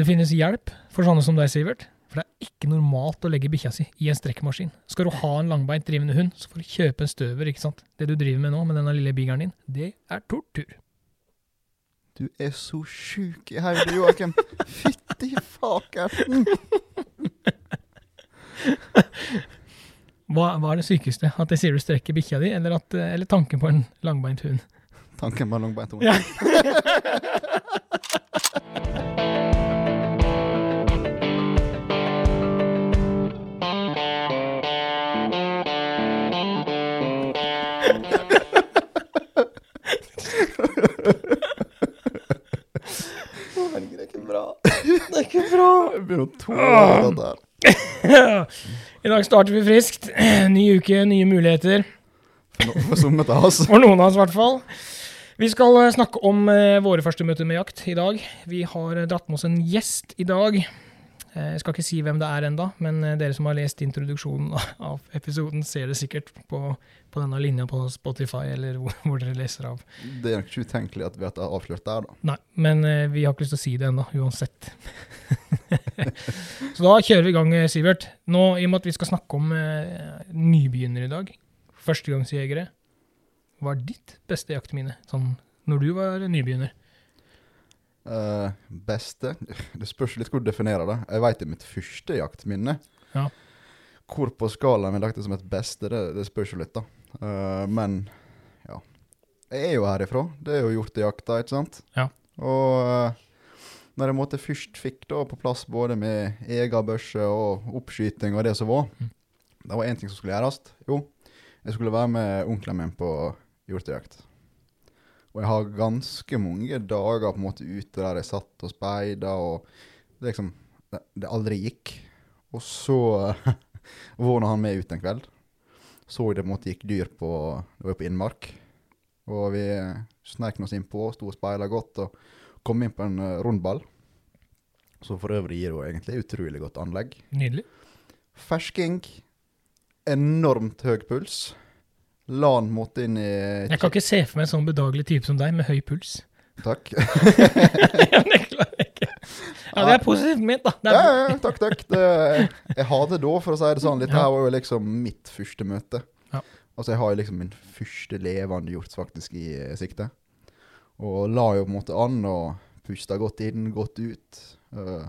Det finnes hjelp for sånne som deg, Sivert. For det er ikke normalt å legge bikkja si i en strekkmaskin. Skal du ha en langbeint drivende hund, så får du kjøpe en støver, ikke sant. Det du driver med nå, med denne lille bigeren din, det er tortur. Du er så sjuk i hodet, Joakim. Fytti fakerten. Hva, hva er det sykeste? At jeg sier du strekker bikkja di, eller, at, eller tanken på en langbeint hund? Tanken på en langbeint hund. Ja. begynner å tåle Ah. I dag starter vi friskt. Ny uke, nye muligheter. For noen av oss, i hvert fall. Vi skal eh, snakke om eh, våre første møter med jakt i dag. Vi har eh, dratt med oss en gjest i dag. Eh, Jeg skal ikke si hvem det er enda, men eh, dere som har lest introduksjonen av episoden, ser det sikkert på, på denne linja på Spotify, eller hvor, hvor dere leser av. Det er ikke utenkelig at vi har avslørt der, da. Nei, men eh, vi har ikke lyst til å si det ennå, uansett. Så da kjører vi i gang, Sivert. Nå, I og med at vi skal snakke om eh, nybegynnere i dag, førstegangsjegere, hva er ditt beste jaktminne, sånn når du var nybegynner? Eh, beste Det spørs litt hvor du definerer det. Jeg veit det er mitt første jaktminne. Ja. Hvor på skalaen vi det som et beste, det, det spørs jo litt, da. Uh, men ja. Jeg er jo herifra. Det er jo hjortejakta, ikke sant? Ja. Og uh, når jeg måtte først fikk da på plass både med egen børse og oppskyting og det som var, Mm. det var én ting som skulle gjøres. Jo, jeg skulle være med onkelen min på hjortejakt. Og jeg har ganske mange dager på en måte ute der jeg satt og speida, og det liksom Det, det aldri gikk. Og så våna han med ut en kveld. Så jeg det på en måte gikk dyr på Det var på innmark. Og vi sneik oss innpå, sto og speila godt, og kom inn på en eh, rundball. Som for øvrig gir jo egentlig utrolig godt anlegg. Nydelig. Fersking. Enormt høy puls. La han måtte inn i Jeg kan ikke se for meg en sånn bedagelig type som deg, med høy puls. Takk. ja, det klarer jeg ikke. Ja, det er positivt ment, da. Det Ja, ja, takk, takk. Det, jeg har det da, for å si det sånn. Dette her var jo liksom mitt første møte. Ja. Altså, jeg har jo liksom min første levende hjort faktisk i eh, sikte. Og la jo på en måte an og pusta godt inn, godt ut. Uh,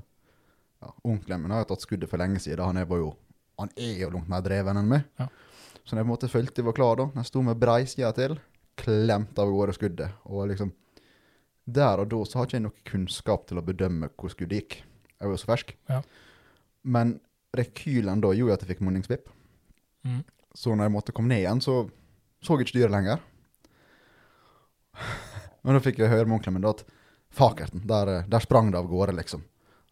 ja, Onkelen min har jo tatt skuddet for lenge siden. Han er, jo, han er jo langt mer dreven enn meg. Ja. Så når jeg på en måte følte jeg var klar da, når jeg sto med breisida til, klemte av gårde skuddet. Og liksom, der og da så har ikke jeg noe kunnskap til å bedømme hvor skuddet gikk. Jeg var jo så fersk. Ja. Men rekylen da gjorde at jeg fikk munningsvipp. Mm. Så når jeg måtte komme ned igjen, så så jeg ikke dyret lenger. Men da fikk jeg høre med onkelen min at fakerten, der, der sprang det av gårde, liksom.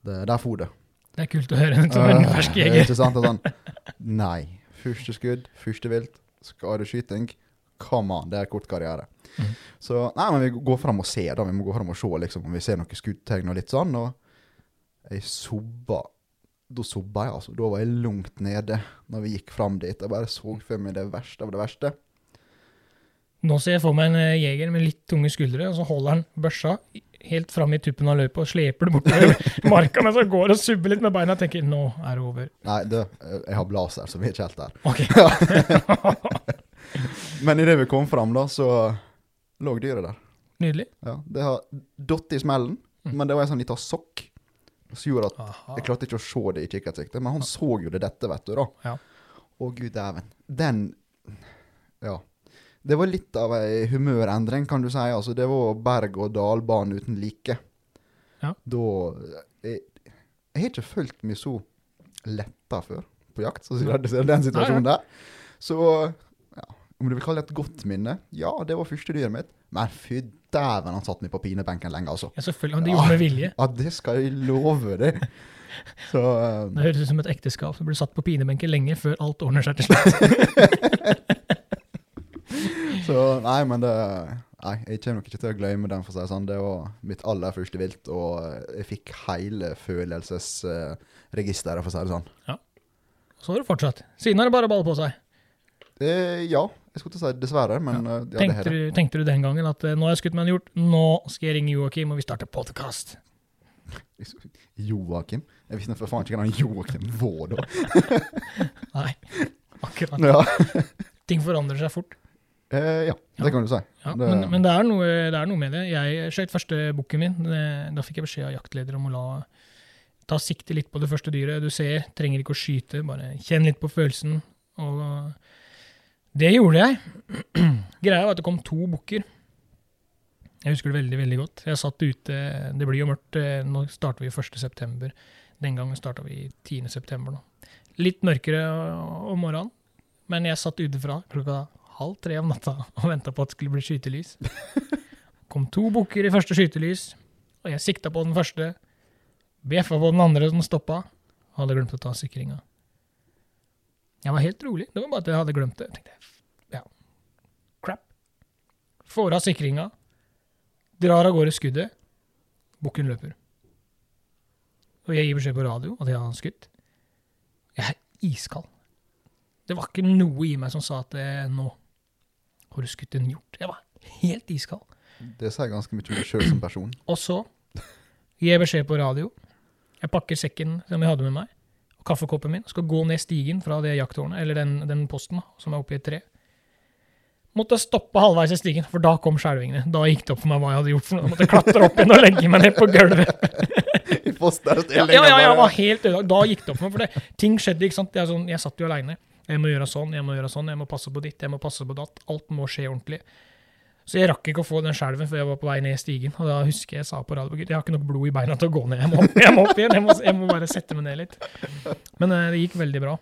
Det, der for det. det er kult å høre som en fersk jeger. Ikke sant? Sånn, nei. Første skudd, første vilt, skadeskyting. Come on, det er kort karriere. Mm. Så nei, men vi går fram og ser, da. Vi må gå fram og se liksom, om vi ser noen skuddtegn og litt sånn. Og jeg sobba Da sobba jeg, altså. Da var jeg langt nede når vi gikk fram dit. Jeg bare så for meg det verste av det verste. Nå ser jeg for meg en eh, jeger med litt tunge skuldre, og så holder han børsa helt fram i tuppen av løypa og sleper det bortover marka mens han går og subber litt med beina og tenker 'nå er det over'. Nei, du, jeg har blazer, så vi er ikke helt der. Ok, Men idet vi kom fram, da, så lå dyret der. Nydelig. Ja, Det har datt i smellen, Mm. men det var en sånn liten sokk som gjorde at Aha. jeg klarte ikke å se det i kikkertsiktet. Men han så jo det dette, vet du, da. Ja. Å, gud dæven. Den Ja. Det var litt av ei humørendring, kan du si. Altså, det var berg-og-dal-bane uten like. Ja. Da jeg, jeg har ikke følt meg så letta før på jakt, så den situasjonen der. Så ja, om du vil kalle det et godt minne? Ja, det var første dyret mitt. Men fy dæven, han satt meg på pinebenken lenge, altså. Ja, selvfølgelig. Han gjorde det med vilje. Ja, det skal jeg love deg. Så eh, Det høres ut som et ekteskap som blir satt på pinebenken lenge før alt ordner seg til slutt. Så nei, men det Nei, jeg kommer nok ikke til å glemme den, for å si det sånn. Det var mitt aller første vilt, og jeg fikk hele følelsesregisteret, for å si det sånn. Så har det fortsatt. Siden har det bare ball på seg. Eh, ja, jeg skulle til å si dessverre, men ja. ja, tenkte, det. du, tenkte du den gangen at eh, nå har jeg skutt meg en hjort, nå skal jeg ringe Joakim, og vi starter podkast? Joakim? Jeg visste for faen ikke hvem Joakim var da. Nei, akkurat. Ja, Ting forandrer seg fort. Eh, ja Ja. det kan du si. Ja, Det- men, men det, er noe, det er noe med det. Jeg skjøt første bukken min. Det- Da fikk jeg beskjed av jaktleder om å la ta sikte litt på det første dyret du ser. Trenger ikke å skyte, bare kjenn litt på følelsen. Og det gjorde jeg. Greia var at det kom to bukker. Jeg husker det veldig veldig godt. Jeg satt ute, Det blir jo mørkt. eh, Nå starter vi 1. september. Den gangen starta vi 10. september. Litt mørkere om morgenen, men jeg satt ute fra klokka halv tre om natta og venta på at det skulle bli skytelys. kom to bukker i første skytelys, og jeg sikta på den første. Bjeffa på den andre som stoppa. Hadde glemt å ta sikringa. Jeg var helt rolig. Det var bare at jeg hadde glemt det. Jeg tenkte, ja, crap. Får av sikringa. Drar av gårde skuddet. Bukken løper. Og jeg gir beskjed på radio at jeg har skutt. Jeg er iskald. Det var ikke noe i meg som sa at eh, nå har du skutt en hjort. Jeg var helt iskald. Det sier ganske mye om deg sjøl som person. Og så gir jeg beskjed på radio. Jeg pakker sekken som jeg hadde med meg, og kaffekoppen min, skal gå ned stigen fra det jakttårnet, eller den, den posten som er oppe i et tre. Måtte stoppe halvveis i stigen, for da kom skjelvingene. Da gikk det opp for meg hva jeg hadde gjort. for noe. Jeg måtte klatre opp igjen og legge meg ned på gulvet. I posten, Ja, ja, ja, jeg var helt ødelagt. Da gikk det opp for meg, for det, ting skjedde. ikke sant? Jeg, sånn, jeg satt jo aleine. Jeg må gjøre sånn, jeg må gjøre sånn, jeg må passe på ditt, jeg må passe på datt. Alt må skje ordentlig. Så jeg rakk ikke å få den skjelven før jeg var på vei ned i stigen. Og da husker jeg jeg sa på radio jeg har ikke nok blod i beina til å gå ned. Jeg må, jeg må opp igjen. Jeg må, jeg må bare sette meg ned litt. Men eh, det gikk veldig bra.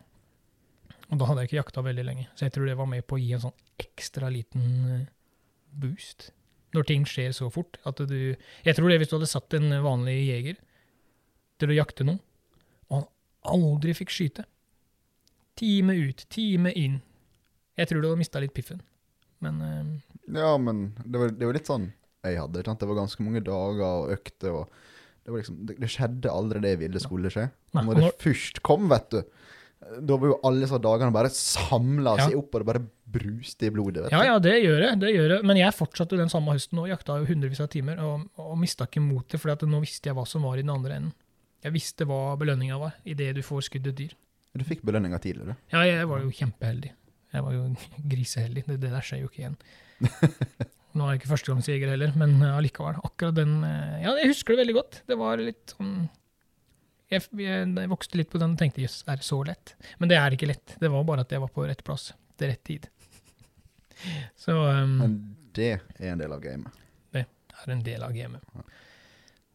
Og da hadde jeg ikke jakta veldig lenge. Så jeg tror det var med på å gi en sånn ekstra liten eh, boost. Når ting skjer så fort. At du Jeg tror det hvis du hadde satt en vanlig jeger til å jakte noen, og han aldri fikk skyte Time ut, time inn. Jeg tror du har mista litt piffen. Men eh, Ja, men det var, det var litt sånn jeg hadde. sant? Det var ganske mange dager og økter. og Det, liksom, det, det skjedde aldri det jeg ville skulle skje. Nei, Når det først kom, vet du, da var jo alle disse dagene bare samla Ja. seg opp, og det bare bruste i blodet. vet Ja, du. ja, det gjør det. det gjør det. Men jeg fortsatte den samme høsten og jakta jo hundrevis av timer, og, og mista ikke motet, for nå visste jeg hva som var i den andre enden. Jeg visste hva belønninga var idet du får skuddet et dyr. Du fikk belønninga tidligere. Ja, jeg var jo kjempeheldig. Jeg var jo griseheldig. Det, det der skjer jo ikke igjen. Nå er jeg ikke førstegangsjeger heller, men eh, allikevel. Akkurat den eh, Ja, jeg husker det veldig godt. Det var litt sånn Jeg, jeg, jeg vokste litt på den og tenkte jøss, er det så lett? Men det er ikke lett. Det var bare at jeg var på rett plass til rett tid. Så um, Men det er en del av gamet. det er en del av gamet.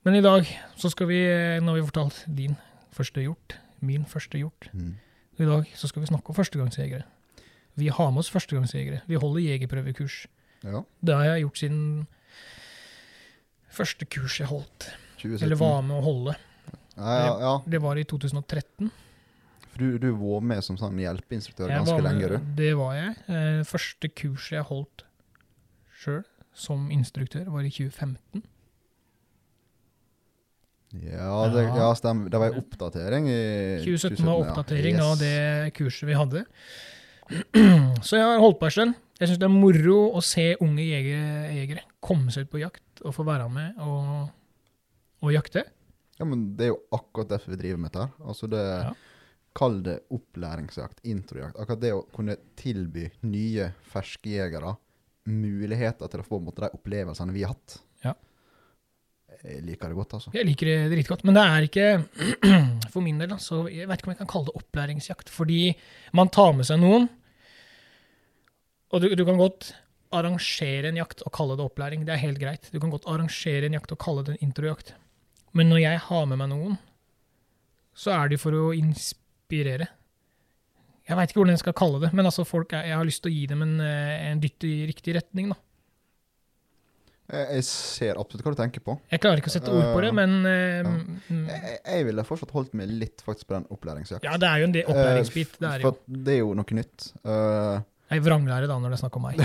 Men i dag så skal vi, når vi har fortalt din første hjort, min første hjort, Mm. i dag så skal vi snakke om førstegangsjegere. Vi har med oss førstegangsjegere. Vi holder jegerprøvekurs. Ja. Det har jeg gjort siden første kurs jeg holdt, 2017. eller var med å holde. Ja, ja, ja. Det var i 2013. For du, du var med som sånn hjelpeinstruktør ganske med- lenge, du. Det var jeg. Eh, Første kurset jeg holdt sjøl som instruktør, var i 2015. Ja, det, Ja. ja stemmer. Det var en oppdatering i 2017 2017 var ja. oppdatering Yes. av det kurset vi hadde. Så jeg har holdt på en stund. Jeg syns det er moro å se unge jegere, jegere komme seg ut på jakt og få være med og, og jakte. Ja, men det er jo akkurat derfor vi driver med dette. Altså det, Ja. Kall det opplæringsjakt, introjakt. Akkurat det å kunne tilby nye ferske jegere muligheter til å få måte, de opplevelsene vi har hatt. Jeg liker det godt, altså. Jeg liker det dritgodt, men det er ikke For min del, da, så jeg vet ikke om jeg kan kalle det opplæringsjakt. Fordi man tar med seg noen, og du, du kan godt arrangere en jakt og kalle det opplæring. Det er helt greit. Du kan godt arrangere en jakt og kalle det en introjakt. Men når jeg har med meg noen, så er det for å inspirere. Jeg veit ikke hvordan jeg skal kalle det, men altså folk jeg har lyst til å gi dem en, eh, en dytt i riktig retning. da. Jeg, ser absolutt hva du tenker på. Jeg klarer ikke å sette ord på det, Uh, men uh, ja. mm, Jeg, jeg ville fortsatt holdt meg litt faktisk på den opplæringsjakten. Ja, det er jo en opplæringsbit. Det er jo. Det er jo noe nytt. Uh, Jeg vranglærer da når det er snakk om meg.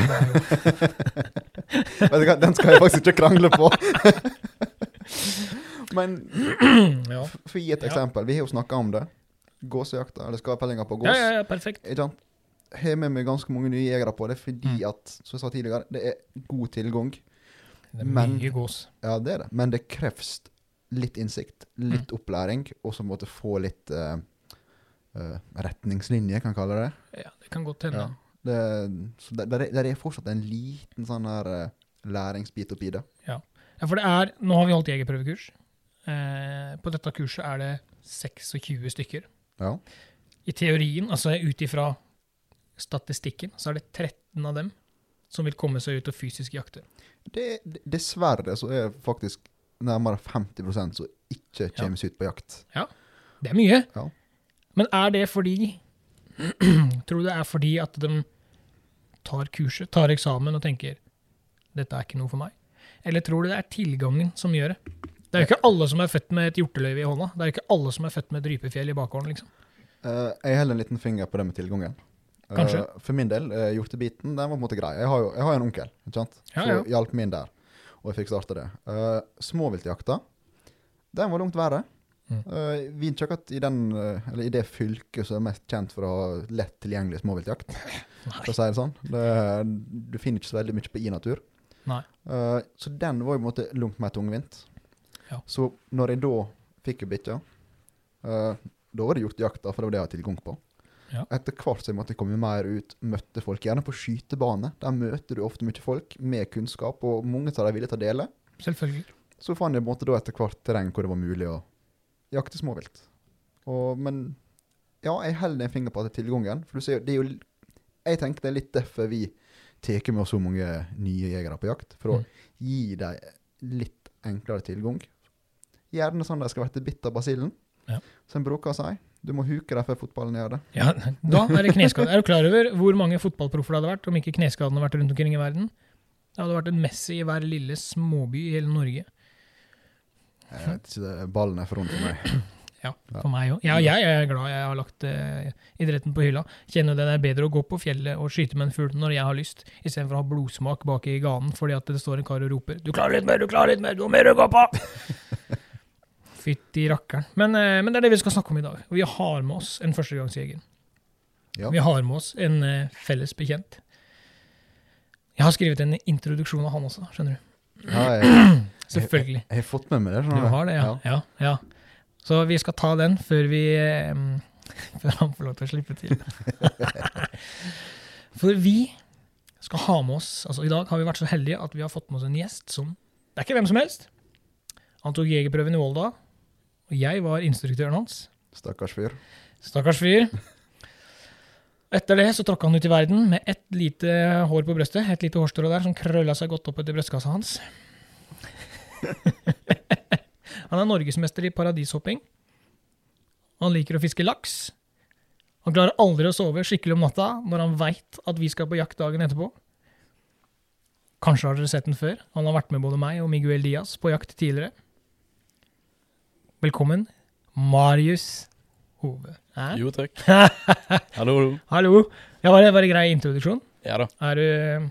Vet du hva, den skal jeg faktisk ikke krangle på. Men ja. for å gi et eksempel. Vi har jo snakka om det. Gåsejakta, eller skapellinga på gås. Ja, ja, ja, perfekt. Ikke sant? har med meg ganske mange nye jegere på det, fordi Mm. at, som jeg sa tidligere, det er god tilgang. Det er Men- mye gås. Ja, det er det. Men det kreves litt innsikt, litt Mm. opplæring, og så måtte få litt uh, uh, retningslinje, kan jeg kalle det. Ja, det kan godt hende. Ja. det så der, der, er- der er fortsatt en liten sånn her uh, læringsbit oppi det. Ja, for det er Nå har vi holdt jegerprøvekurs. På dette kurset er det 26 stykker. Ja. I teorien, altså ut ifra statistikken, så er det 13 av dem som vil komme seg ut og fysisk jakte. Det, det- dessverre så er faktisk nærmere 50 som ikke kommer seg ut på jakt. Ja, Det er mye. Ja. Men er det fordi Tror du det er fordi at de tar kurset, tar eksamen og tenker dette er ikke noe for meg? Eller tror du det er tilgangen som gjør det? Det er jo ikke alle som er født med et hjorteløyve i hånda. Det er jo ikke alle som er født med et rypefjell i bakgården. liksom. Uh, jeg holder en liten finger på det med tilgangen. Kanskje. for min del, uh, hjortebiten, den var på en måte grei. Jeg har jo jeg har en onkel, ikke sant? Ja, ja. hjalp min der. Og jeg fikk starta det. Uh, Småviltjakta, den var langt verre. Mm. Uh, vi er ikke akkurat i, den, uh, eller i det fylket som er mest kjent for å ha lett tilgjengelig småviltjakt, for å si det sånn. Det, du finner ikke så veldig mye på i natur. Nei. Eh, så den var jo på en måte langt mer tungvint. Ja. Så når jeg da fikk bikkja, da var det gjort jakta, for det var det jeg hadde tilgang på. Ja. Etter hvert så jeg komme mer ut, møtte folk, gjerne på skytebane. Der møter du ofte mye folk med kunnskap, og mange av dem til å dele. Selvfølgelig. Så fant jeg på en måte da etter hvert terreng hvor det var mulig å jakte småvilt. Og, men ja, jeg holder en finger på at det er tilgangen. For du ser, det er jo Jeg tenker det er litt derfor vi tar med oss så mange nye jegere på jakt. For å Mm. gi dem litt enklere tilgang. Gjerne sånn de skal bli bitt av basillen. Ja. Som en bruker å si. Du må huke deg før fotballen gjør det. Ja, da er det kneskade. Er du klar over hvor mange fotballproffer det hadde vært om ikke kneskadene hadde vært rundt omkring i verden? Det hadde vært en Messi i hver lille småby i hele Norge. Jeg vet ikke, ballen er for rund for meg. Ja, for meg òg. Ja, jeg er glad jeg har lagt uh, idretten på hylla. Kjenner det er bedre å gå på fjellet og skyte med en fugl når jeg har lyst, istedenfor å ha blodsmak bak i ganen fordi at det står en kar og roper 'Du klarer litt mer, du klarer litt mer, du har mer å gå på!' Fytti rakkeren. Men, eh, men det er det vi skal snakke om i dag. Vi har med oss en førstegangsjeger. Ja. Vi har med oss en eh, felles bekjent. Jeg har skrevet en introduksjon av han også, skjønner du. Ja, jeg, Selvfølgelig. jeg har fått med meg det. Du har det, ja. ja. ja. Så vi skal ta den før vi um, Før han får lov til å slippe til. For vi skal ha med oss altså I dag har vi vært så heldige at vi har fått med oss en gjest som Det er ikke hvem som helst. Han tok jegerprøven i Volda, og jeg var instruktøren hans. Stakkars fyr. Stakkars fyr. Etter det så tråkka han ut i verden med ett lite hår på brøstet, et lite hårstrå der som krølla seg godt opp etter brystkassa hans. han er norgesmester i paradishopping. Han liker å fiske laks. Han klarer aldri å sove skikkelig om natta når han veit at vi skal på jakt dagen etterpå. Kanskje har dere sett den før. Han har vært med både meg og Miguel Diaz på jakt tidligere. Velkommen, Marius Hove. Eh? Jo, takk. Hallo, hallo. Hallo. Ja, var det, var det grei introduksjon? Ja da. Er du,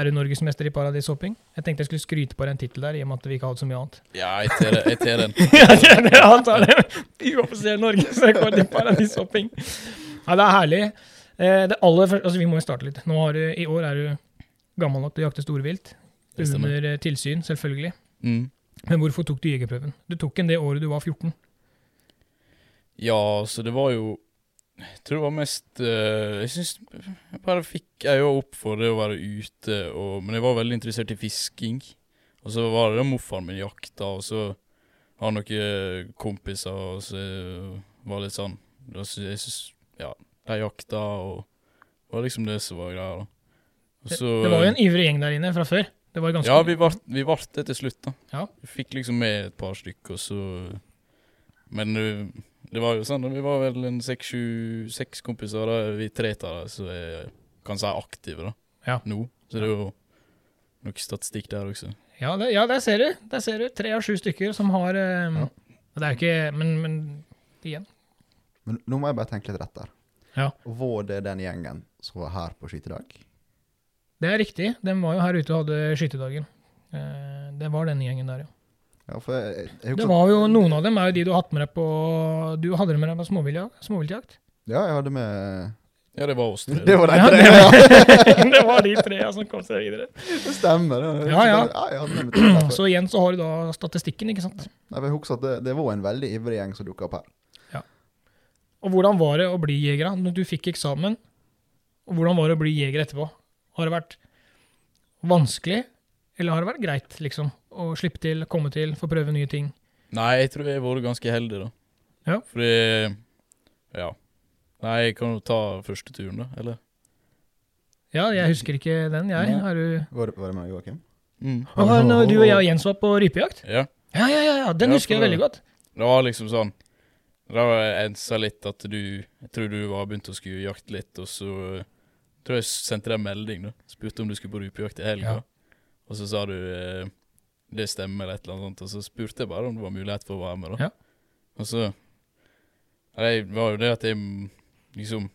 er du norgesmester i paradishopping? Jeg tenkte jeg skulle skryte på deg en tittel der, i og med at vi ikke har hatt så mye annet. Ja, jeg tar det- jeg tar den. ja, det det han tar det. Uoffisiell norgesrekord i paradishopping. Ja, det er herlig. Eh, Det aller første, altså Vi må jo starte litt. Nå har du, I år er du gammel nok til å jakte storvilt. Under eh, tilsyn, selvfølgelig. Mm. Men hvorfor tok du jegerprøven? Du tok den det året du var 14. Ja, så det var jo Jeg tror det var mest uh, Jeg syns jeg bare fikk øya opp for det å være ute, og, men jeg var veldig interessert i fisking. Og så var det morfaren min jakta, og så har han noen kompiser, og så var det litt sånn Jeg syns Ja, de jakta, og det var liksom det som var greia, da. Det, det var jo en ivrig gjeng der inne fra før. Det var ganske Ja, vi vart det til slutt, da. Ja. Vi fikk liksom med et par stykker, så Men uh, det var jo sånn, vi var vel en seks, sju, seks kompiser, da. Vi tre av dem som er kan si aktive, da. Ja. Nå. Så det er jo nok statistikk der også. Ja, det, ja, der ser du. Der ser du. Tre av sju stykker som har Um, Ja. Det er jo ikke Men, men igjen. Men nå må jeg bare tenke litt rett der. Ja. Var det den gjengen som var her på skytedag? Det er riktig. De var jo her ute og hadde skytedagen. Eh, det var den gjengen der, ja. Ja, for jeg, jeg, Det var jo Noen av dem er jo de du har hatt med deg på Du hadde dem med deg på småviltjakt? Ja, jeg hadde med Ja, det var oss tre. Det var de Ja, tre. det, Ja, var, det var de tre ja, som kom seg videre. det stemmer. det. Ja, ja. ja. Så igjen så har du da statistikken, ikke sant. Nei, Jeg husker at det, det var en veldig ivrig gjeng som dukka opp her. Og hvordan var det å bli jeger? Når du fikk eksamen, og hvordan var det å bli jeger etterpå? Har det vært vanskelig, eller har det vært greit, liksom? Å slippe til, komme til, få prøve nye ting? Nei, jeg tror jeg har vært ganske heldig, da. Ja. Fordi Ja. Nei, jeg kan jo ta første turen, da. Eller? Ja, jeg husker ikke den, jeg. Har du Var var det med Joakim? Mm. Å, når du og jeg og Jens var på rypejakt? Ja. Ja, ja, ja, ja. den Ja, husker jeg veldig godt. Det var liksom sånn Da ensa litt at du Jeg tror du var begynt å skulle jakte litt, og så tror jeg sendte deg en melding, da. Spurte om du skulle på rypejakt i helga. Ja. Og så sa du eh, det stemmer, eller et eller annet sånt. Og så spurte jeg bare om det var mulighet for å være med, da. Ja. Og så Det var jo det at jeg liksom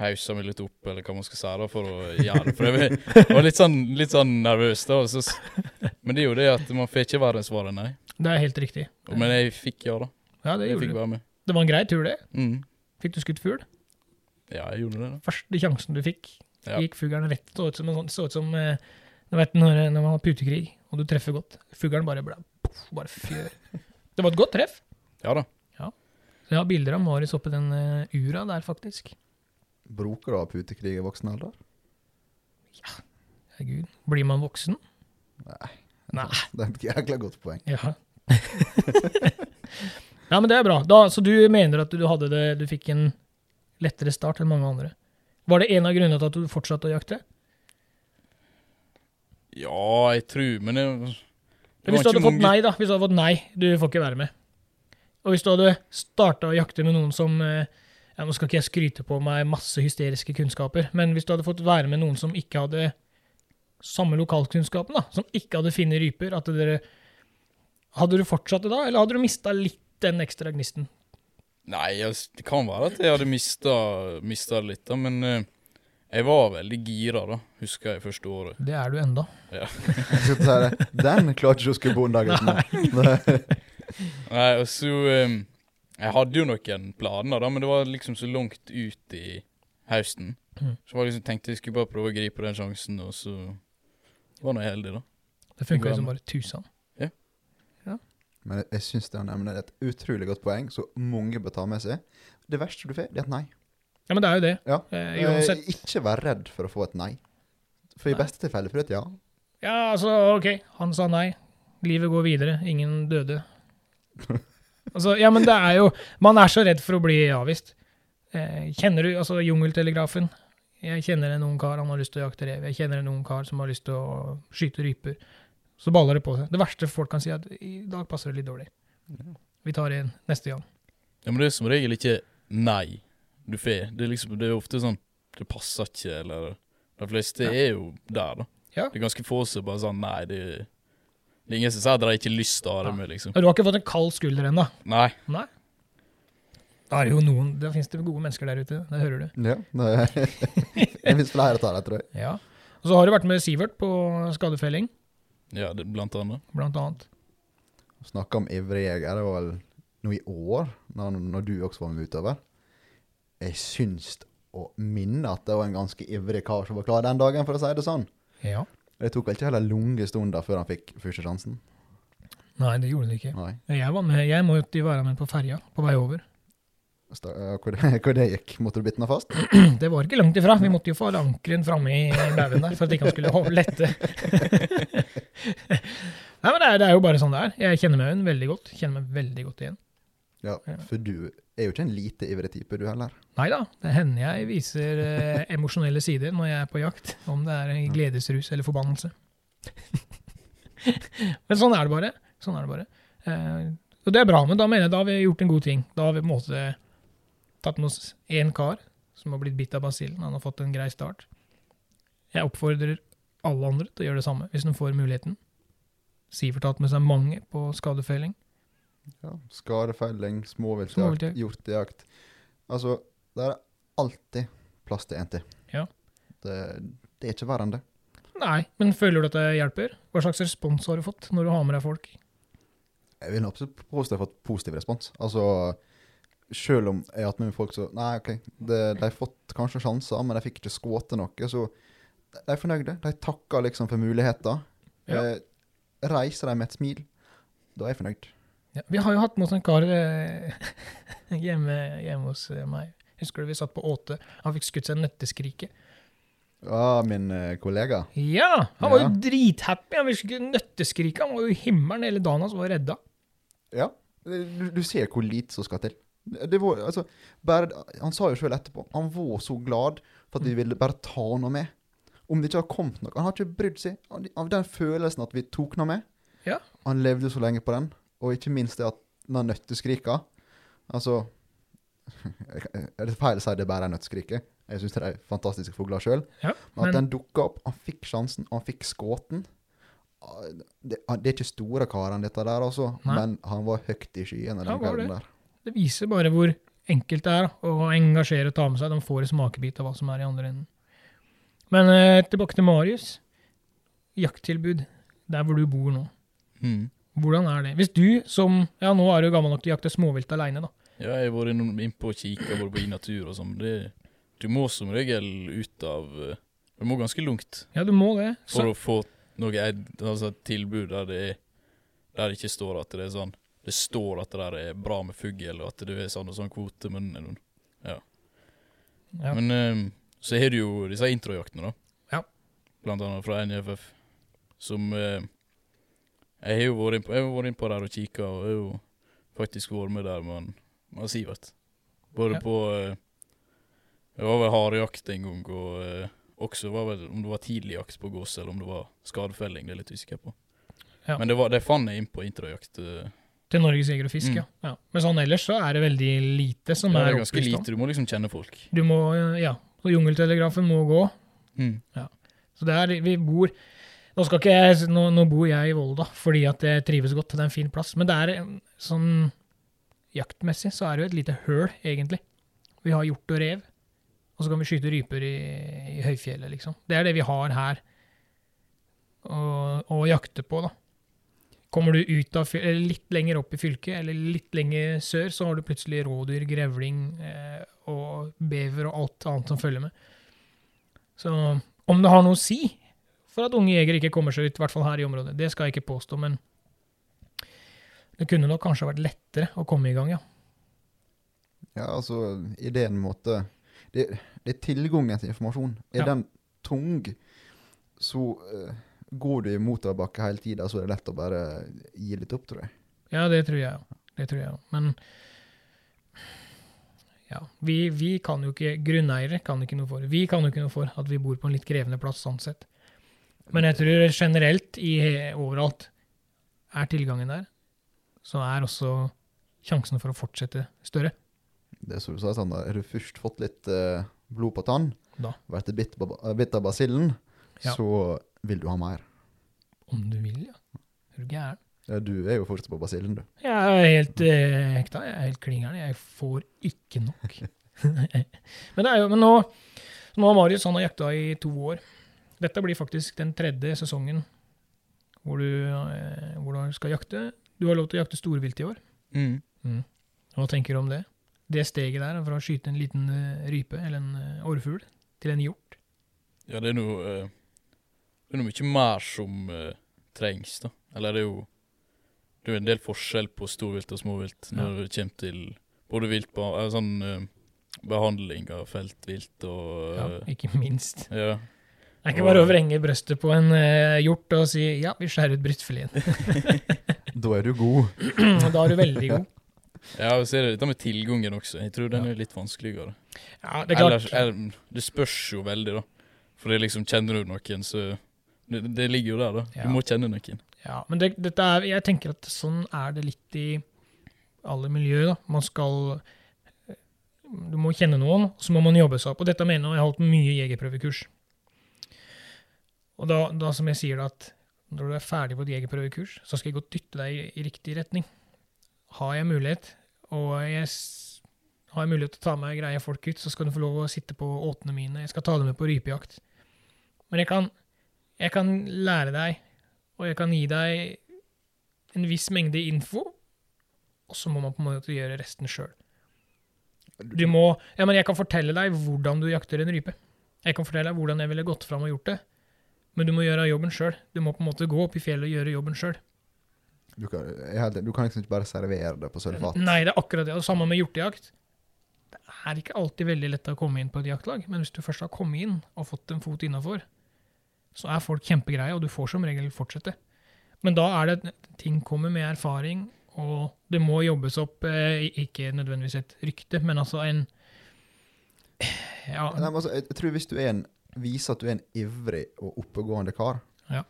haussa meg litt opp, eller hva man skal si, da, for å gjøre det. For jeg var- jeg var litt sånn, litt sånn nervøs, da. Så, men det er jo det at man får ikke være svaret nei. Det er helt riktig. Og- Men jeg fikk ja, da. Ja, det Jeg gjorde du. Det var en grei tur, det. Mm. Fikk du skutt fugl? Ja, jeg gjorde det, da. Første sjansen du fikk, Ja. gikk fuglen rett. Så ut som, en sånn- så ut som eh, du vet, når, når man har putekrig, og du treffer godt. Fuglen bare ble bare fjør. Det var et godt treff. Ja da. Så jeg har bilder av Marius oppi den uh, ura der, faktisk. Bruker du å ha putekrig i voksen alder? Ja, Herregud. Blir man voksen? Nei. Nei. Det er et jækla godt poeng. Ja. ja, men det er bra. Da, så du mener at du hadde det Du fikk en lettere start enn mange andre. Var det en av grunnene til at du fortsatte å jakte? Ja, jeg tror Men det, det Hvis du hadde ikke fått mange- nei, da. Hvis du hadde fått nei, du får ikke være med. Og hvis du hadde starta å jakte med noen som eh, ja, Nå skal ikke jeg skryte på meg masse hysteriske kunnskaper, men hvis du hadde fått være med noen som ikke hadde samme lokalkunnskapen, da, som ikke hadde funnet ryper, at dere Hadde du fortsatt det da, eller hadde du mista litt den ekstra gnisten? Nei, altså, det kan være at jeg hadde mista, mista det litt, da, men eh, jeg var veldig gira, da, husker jeg første året. Det er du enda. Jeg skulle si det. Den klarte ikke å skubbe unna, gutten. Nei, og så eh, Jeg hadde jo noen planer, da, men det var liksom så langt ut i høsten. Mm. Så jeg liksom tenkte jeg skulle bare prøve å gripe den sjansen, og så var nå jeg heldig, da. Det funka liksom jo som bare tusen. Men jeg, jeg syns det han nevner er et utrolig godt poeng, så mange bør ta med seg. Det verste du får, det er et nei. Ja, men det er jo det. Ja. Eh, Eh, uansett. ikke vær redd for å få et nei. For i Nei. beste tilfelle får du et ja. Ja, altså, OK. Han sa nei. Livet går videre. Ingen døde. Altså, ja, men det er jo Man er så redd for å bli avvist. Eh, kjenner du altså Jungeltelegrafen? Jeg kjenner en ung kar, han har lyst til å jakte rev. Jeg kjenner en ung kar som har lyst til å skyte ryper. Så baller det på seg. Det verste folk kan si, er at i dag passer det litt dårlig. Vi tar en neste gang. Ja, men det er som regel ikke nei du får. Det liksom, det er ofte sånn Det passer ikke, eller De fleste Ja. er jo der, da. Ja. Det er ganske få som bare sånn Nei, det, det er ingen som sier at de ikke har lyst til å ha det Ja. med, liksom. Du har ikke fått en kald skulder ennå? Nei. Nei? Da er det jo noen Da finnes det gode mennesker der ute. Det hører du. Ja, det, det fins flere av deg, tror jeg. Ja. Og så har du vært med Sivert på skadefelling, Ja, det, blant annet. blant annet. Snakka om ivrig jeger. Det var vel nå i år, når, når du også var med utover. Jeg syns å minne at det var en ganske ivrig kar som var klar den dagen, for å si det sånn. Ja. Det tok vel ikke heller lange stunder før han fikk første sjansen. Nei, det gjorde det ikke. Nei. Jeg var med, jeg måtte jo være med på ferja på vei over. Ja, Hvor det, hvor det gikk? Måtte du bite den fast? Det var ikke langt ifra. Vi måtte jo få ankeren framme i baugen der for at ikke han skulle lette. Nei, men det er, det er jo bare sånn det er. Jeg kjenner meg veldig godt. Kjenner meg veldig godt igjen. Ja, Ja. for du er jo ikke en lite ivrig type, du heller. Nei da, det hender jeg viser eh, emosjonelle sider når jeg er på jakt. Om det er en gledesrus eller forbannelse. men sånn er det bare. Sånn er det bare. Eh, og det er bra, men da mener jeg da har vi gjort en god ting. Da har vi på en måte tatt med oss én kar som har blitt bitt av basillen. Han har fått en grei start. Jeg oppfordrer alle andre til å gjøre det samme, hvis de får muligheten. Sivert har tatt med seg mange på skadefelling. Ja, Skadefelling, småviltjakt, Småviltjakt. hjortejakt. Altså, det er alltid plass til en til. Ja. Det, det er ikke verre enn det. Nei, men føler du at det hjelper? Hva slags respons har du fått når du har med deg folk? Jeg vil absolutt påstå jeg har fått positiv respons. Altså, Selv om jeg har hatt med meg folk som Nei, OK, det, de har fått kanskje sjanser, men de fikk ikke skåte noe. Så de er fornøyde. De takker liksom for muligheter. Ja. Eh, reiser de med et smil. Da er jeg fornøyd. Ja, vi har jo hatt mot en kar eh, hjemme, hjemme hos eh, meg. Husker du vi satt på åte? Han fikk skutt seg nøtteskrike. Ja, min eh, kollega. Ja! Han var Ja. jo drithappy. Han fikk skutt nøtteskrike. Han var jo i himmelen hele dagen hans og var redda. Ja. Du, du ser hvor lite som skal til. Det var, altså, bare, han sa jo sjøl etterpå Han var så glad for at vi ville bare ta noe med. Om det ikke har kommet noe. Han har ikke brydd seg av den følelsen at vi tok noe med. Ja. Han levde så lenge på den. Og ikke minst det at den nøtteskrika Altså Er det feil å si det bare er nøtteskriket? Jeg syns det er fantastiske fugler sjøl. Ja, Men at den dukka opp, han fikk sjansen, han fikk skåten. Ah, Det, det er ikke store karen, dette der, altså, men han var høyt i skyene den kvelden der. Det viser bare hvor enkelt det er å engasjere og ta med seg. De får en smakebit av hva som er i andre enden. Men eh, tilbake til Marius. Jakttilbud der hvor du bor nå. Mm. Hvordan er det? Hvis du som Ja, nå er du gammel nok til å jakte småvilt aleine, da. Ja, jeg har vært innpå og kikka på i natur og sånn. Du må som regel ut av eh, Du må ganske langt Ja, du må det. for å få noe altså tilbud der det er Der det ikke står at det er sånn Det står at det der er bra med fugl, og at det er sånn og sånn kvote, men ja. ja. Men eh, så har du jo disse introjaktene, da. Ja. Blant annet fra NFF, som uh, Jeg har jo vært innpå, vært innpå der og kikka, og jeg har jo faktisk vært med der med, med Sivert. Både Ja. på uh, Det var vel harejakt en gang, og uh, også var vel om det var tidlig jakt på gås, eller om det var skadefelling, det er litt usikker på. Ja. Men det, var, det fant jeg inn på introjakt. eh, til Norges Jeger og Fisk, Mm. ja. ja. Men sånn ellers så er det veldig lite som ja, det er er ganske opplyst om. lite, du må liksom kjenne folk. Du må, eh, ja. Så jungeltelegrafen må gå. Mm. Så det er, vi bor Nå skal ikke jeg, nå, nå bor jeg i Volda fordi at jeg trives godt, det er en fin plass. Men det er sånn jaktmessig så er det jo et lite høl, egentlig. Vi har hjort og rev, og så kan vi skyte ryper i, i høyfjellet, liksom. Det er det vi har her å, å jakte på, da. Kommer du ut av, litt lenger opp i fylket, eller litt lenger sør, så har du plutselig rådyr, grevling eh, og bever og alt annet som følger med. Så om det har noe å si for at unge jegere ikke kommer seg ut, i hvert fall her i området, det skal jeg ikke påstå, men det kunne nok kanskje vært lettere å komme i gang, ja. Ja, altså, ideen med måte det, det er tilgangen til informasjon. Er Ja. den tung, så eh, går du i motorbakke hele tida, så er det lett å bare gi litt opp, tror jeg. Ja, det tror jeg òg. Det tror jeg òg. Men ja, vi, vi kan jo ikke Grunneiere kan ikke noe for Vi kan jo ikke noe for at vi bor på en litt krevende plass sånn sett. Men jeg tror generelt i overalt er tilgangen der, så er også sjansen for å fortsette større. Det er som du sa, Sander, har du først fått litt uh, blod på tann, Da. vært bitt, bitt av basillen, Ja. så vil du ha mer. Om du vil, ja. Er du gæren? Ja, du er jo fortsatt på basillen, du. Jeg er helt eh, hekta. Jeg er helt klingeren. Jeg får ikke nok. men, det er jo, men nå, nå har Marius han har jakta i to år. Dette blir faktisk den tredje sesongen hvor du, eh, hvor du skal jakte. Du har lov til å jakte storvilt i år. Mm. Hva tenker du om det? Det steget der fra å skyte en liten eh, rype eller en årfugl orrfugl til en hjort. Ja, det er noe eh, Det er noe mye mer som uh, trengs, da. Eller det er jo Det er en del forskjell på storvilt og småvilt når det kommer til både viltba eh, sånn uh, behandling av feltvilt og Ja, eh, ikke minst. ja. Det er ikke bare å vrenge brøstet på en hjort og si ja, vi skjærer ut brystfileten. Da er du god. da er du veldig god. Ja, og så er det dette med tilgangen også. Jeg tror den Ja. er litt vanskeligere. Ja, det er klart. Ellers, er, det spørs jo veldig, da. For det liksom, kjenner du noen, så det, det ligger jo der, da. Ja. Du må kjenne noen. Ja, men det, dette er, jeg tenker at sånn er det litt i alle miljøer. da. Man skal Du må kjenne noen, så må man jobbe seg opp. Og dette mener jeg, jeg har holdt mye jegerprøvekurs. Og da, da som jeg sier da, at når du er ferdig på et jegerprøvekurs, så skal jeg godt dytte deg i, i riktig retning. Har jeg mulighet, og jeg har jeg mulighet til å ta med greie folk ut, så skal du få lov å sitte på åtene mine. Jeg skal ta dem med på rypejakt. Men jeg kan, jeg kan lære deg og jeg kan gi deg en viss mengde info, og så må man på en måte gjøre resten sjøl. Du må Ja, men jeg kan fortelle deg hvordan du jakter en rype. Jeg kan fortelle deg hvordan jeg ville gått fram og gjort det. Men du må gjøre jobben sjøl. Du må på en måte gå opp i fjellet og gjøre jobben sjøl. Du kan, jeg du kan liksom ikke bare servere det på sølvfat. Nei, det er akkurat det. Og samme med hjortejakt. Det er ikke alltid veldig lett å komme inn på et jaktlag, men hvis du først har kommet inn og fått en fot innafor, så er folk kjempegreie, og du får som regel fortsette. Men da er det ting kommer med erfaring, og det må jobbes opp eh, ikke nødvendigvis et rykte, men altså en Ja, Nei, men altså, jeg, tror hvis du er en, viser at du er en ivrig og oppegående kar, Ja.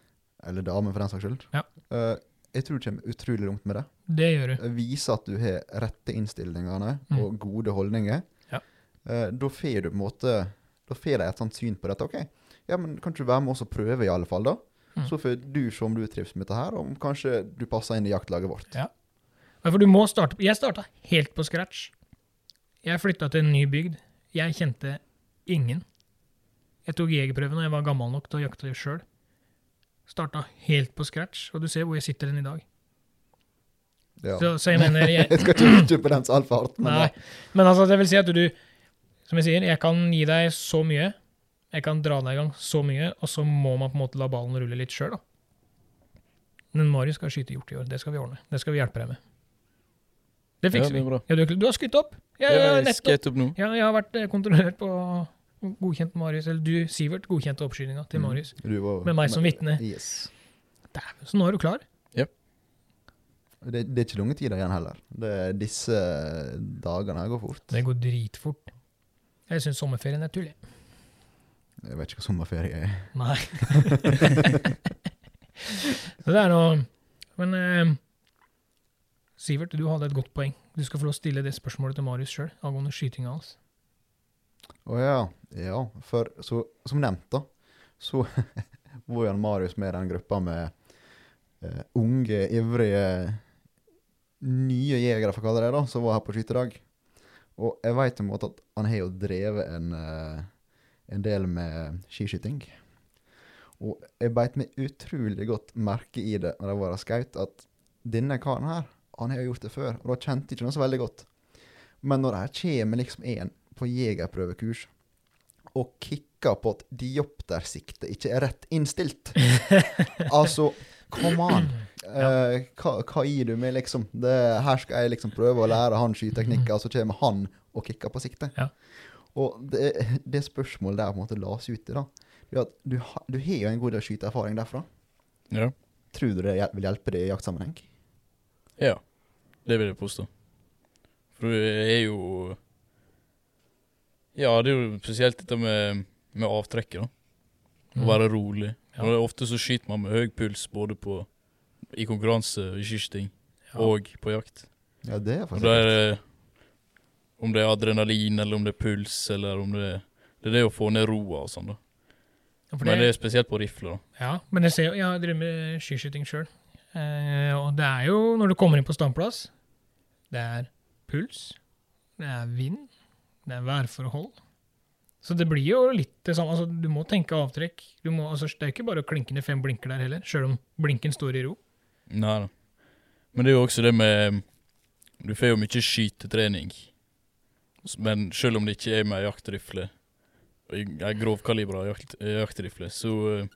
eller dame for den saks skyld, Ja. eh, jeg tror du kommer utrolig langt med det. det gjør du. Viser at du har rette innstillingene Mm. og gode holdninger. Ja. Eh, da får du på en måte Da får de et sånt syn på dette. OK, ja, men kan ikke du være med oss og prøve, i alle fall, da? Mm. Så får du se om du trives med dette her, og om kanskje du passer inn i jaktlaget vårt. Ja. For du må starte Jeg starta helt på scratch. Jeg flytta til en ny bygd. Jeg kjente ingen. Jeg tok jegerprøven da jeg var gammel nok til å jakte sjøl. Starta helt på scratch, og du ser hvor jeg sitter den i dag. Ja. Så, så jeg mener jeg, jeg skal ikke utdype den så altfor hardt, men Nei. Men altså, det vil si at du Som jeg sier, jeg kan gi deg så mye. Jeg kan dra deg i gang så mye, og så må man på en måte la ballen rulle litt sjøl, da. Men Marius skal skyte hjort i år. Det skal vi ordne. Det skal vi hjelpe deg med. Det fikser det er vi. bra. Ja, du, du har skutt opp? Ja, Ja, ja, jeg nettopp. opp nå. Ja, jeg har vært eh, kontrollert på godkjent Marius, eller du, Sivert, godkjente oppskytinga til Mm. Marius. Du var- Med meg som vitne. Yes. Dæven, så nå er du klar? Det, det er ikke lange tider igjen heller. Det disse dagene her går fort. Det går dritfort. Jeg syns sommerferien er tull, jeg. Jeg vet ikke hva sommerferie er. Nei. så det er noe Men eh, Sivert, du hadde et godt poeng. Du skal få lov å stille det spørsmålet til Marius sjøl angående skytinga hans. Å ja. Ja, for så, som nevnt, da, så var jo Marius med i den gruppa med eh, unge, ivrige nye jegere, for å kalle det det, som var her på skytedag. Og jeg veit at han har jo drevet en, eh, en del med skiskyting. Og jeg beit meg utrolig godt merke i det når jeg var og skaut, at denne karen her, han har jo gjort det før, og da kjente jeg ikke noe så veldig godt. Men når det kommer liksom en på jegerprøvekurs og kikker på at dioptersiktet ikke er rett innstilt Altså, come on! Eh, hva, hva gir du meg, liksom? Det, her skal jeg liksom prøve å lære han skyteknikker, og så kommer han og kikker på siktet. Ja. Og det, det spørsmålet der på en måte las ut i, da, du, ha, du har jo en god del skyteerfaring derfra. Ja. Tror du det hjel- vil hjelpe deg i jaktsammenheng? ja. Det vil jeg påstå. For det er jo Ja, det er jo spesielt dette med, med avtrekket, da. Å være rolig. Mm. Ja. Og det er ofte så skyter man med høy puls både på i konkurranse i skyting Ja. og på jakt. Ja, det er Og faktisk da er det Om det er adrenalin, eller om det er puls, eller om det er Det er det å få ned roa og sånn, da. Ja, Men det er spesielt på rifle, da. ja, men jeg ser jeg drevet med skiskyting sjøl. Eh, og det er jo, når du kommer inn på standplass, det er puls, det er vind, det er værforhold. Så det blir jo litt det samme. Altså, du må tenke avtrekk. Du må, altså, det er ikke bare å klinke ned fem blinker der heller, sjøl om blinken står i ro. Nei da. Men det er jo også det med Du får jo mye skytetrening. Men selv om det ikke er med jaktrifle, ei grovkalibra jakt, jaktrifle, så uh,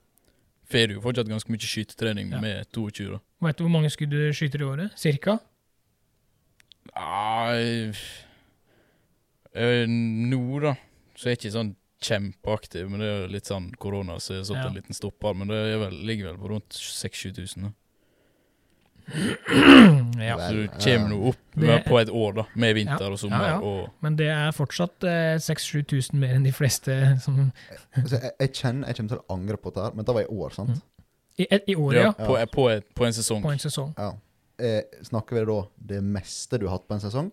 får du jo fortsatt ganske mye skytetrening Ja. med 22. da. Veit du hvor mange skudd du skyter i året? Cirka? Nei eh, Nå, da, så er jeg ikke sånn kjempeaktiv, men det er litt sånn korona, så jeg har satt Ja. en liten stopper. Men det vel, ligger vel på rundt 6000-7000. Ja. Så du kommer nå opp Det- med, på et år, da, med vinter Ja, og sommer. ja, ja. og Men det er fortsatt eh, 6000-7000 mer enn de fleste som altså, jeg, jeg kjenner jeg kommer til å angre på dette her, men det var i år, sant? Mm. I, et- i året, ja. Ja, på, på, et, på en sesong. På en sesong. Ja. Eh, snakker vi da det meste du har hatt på en sesong?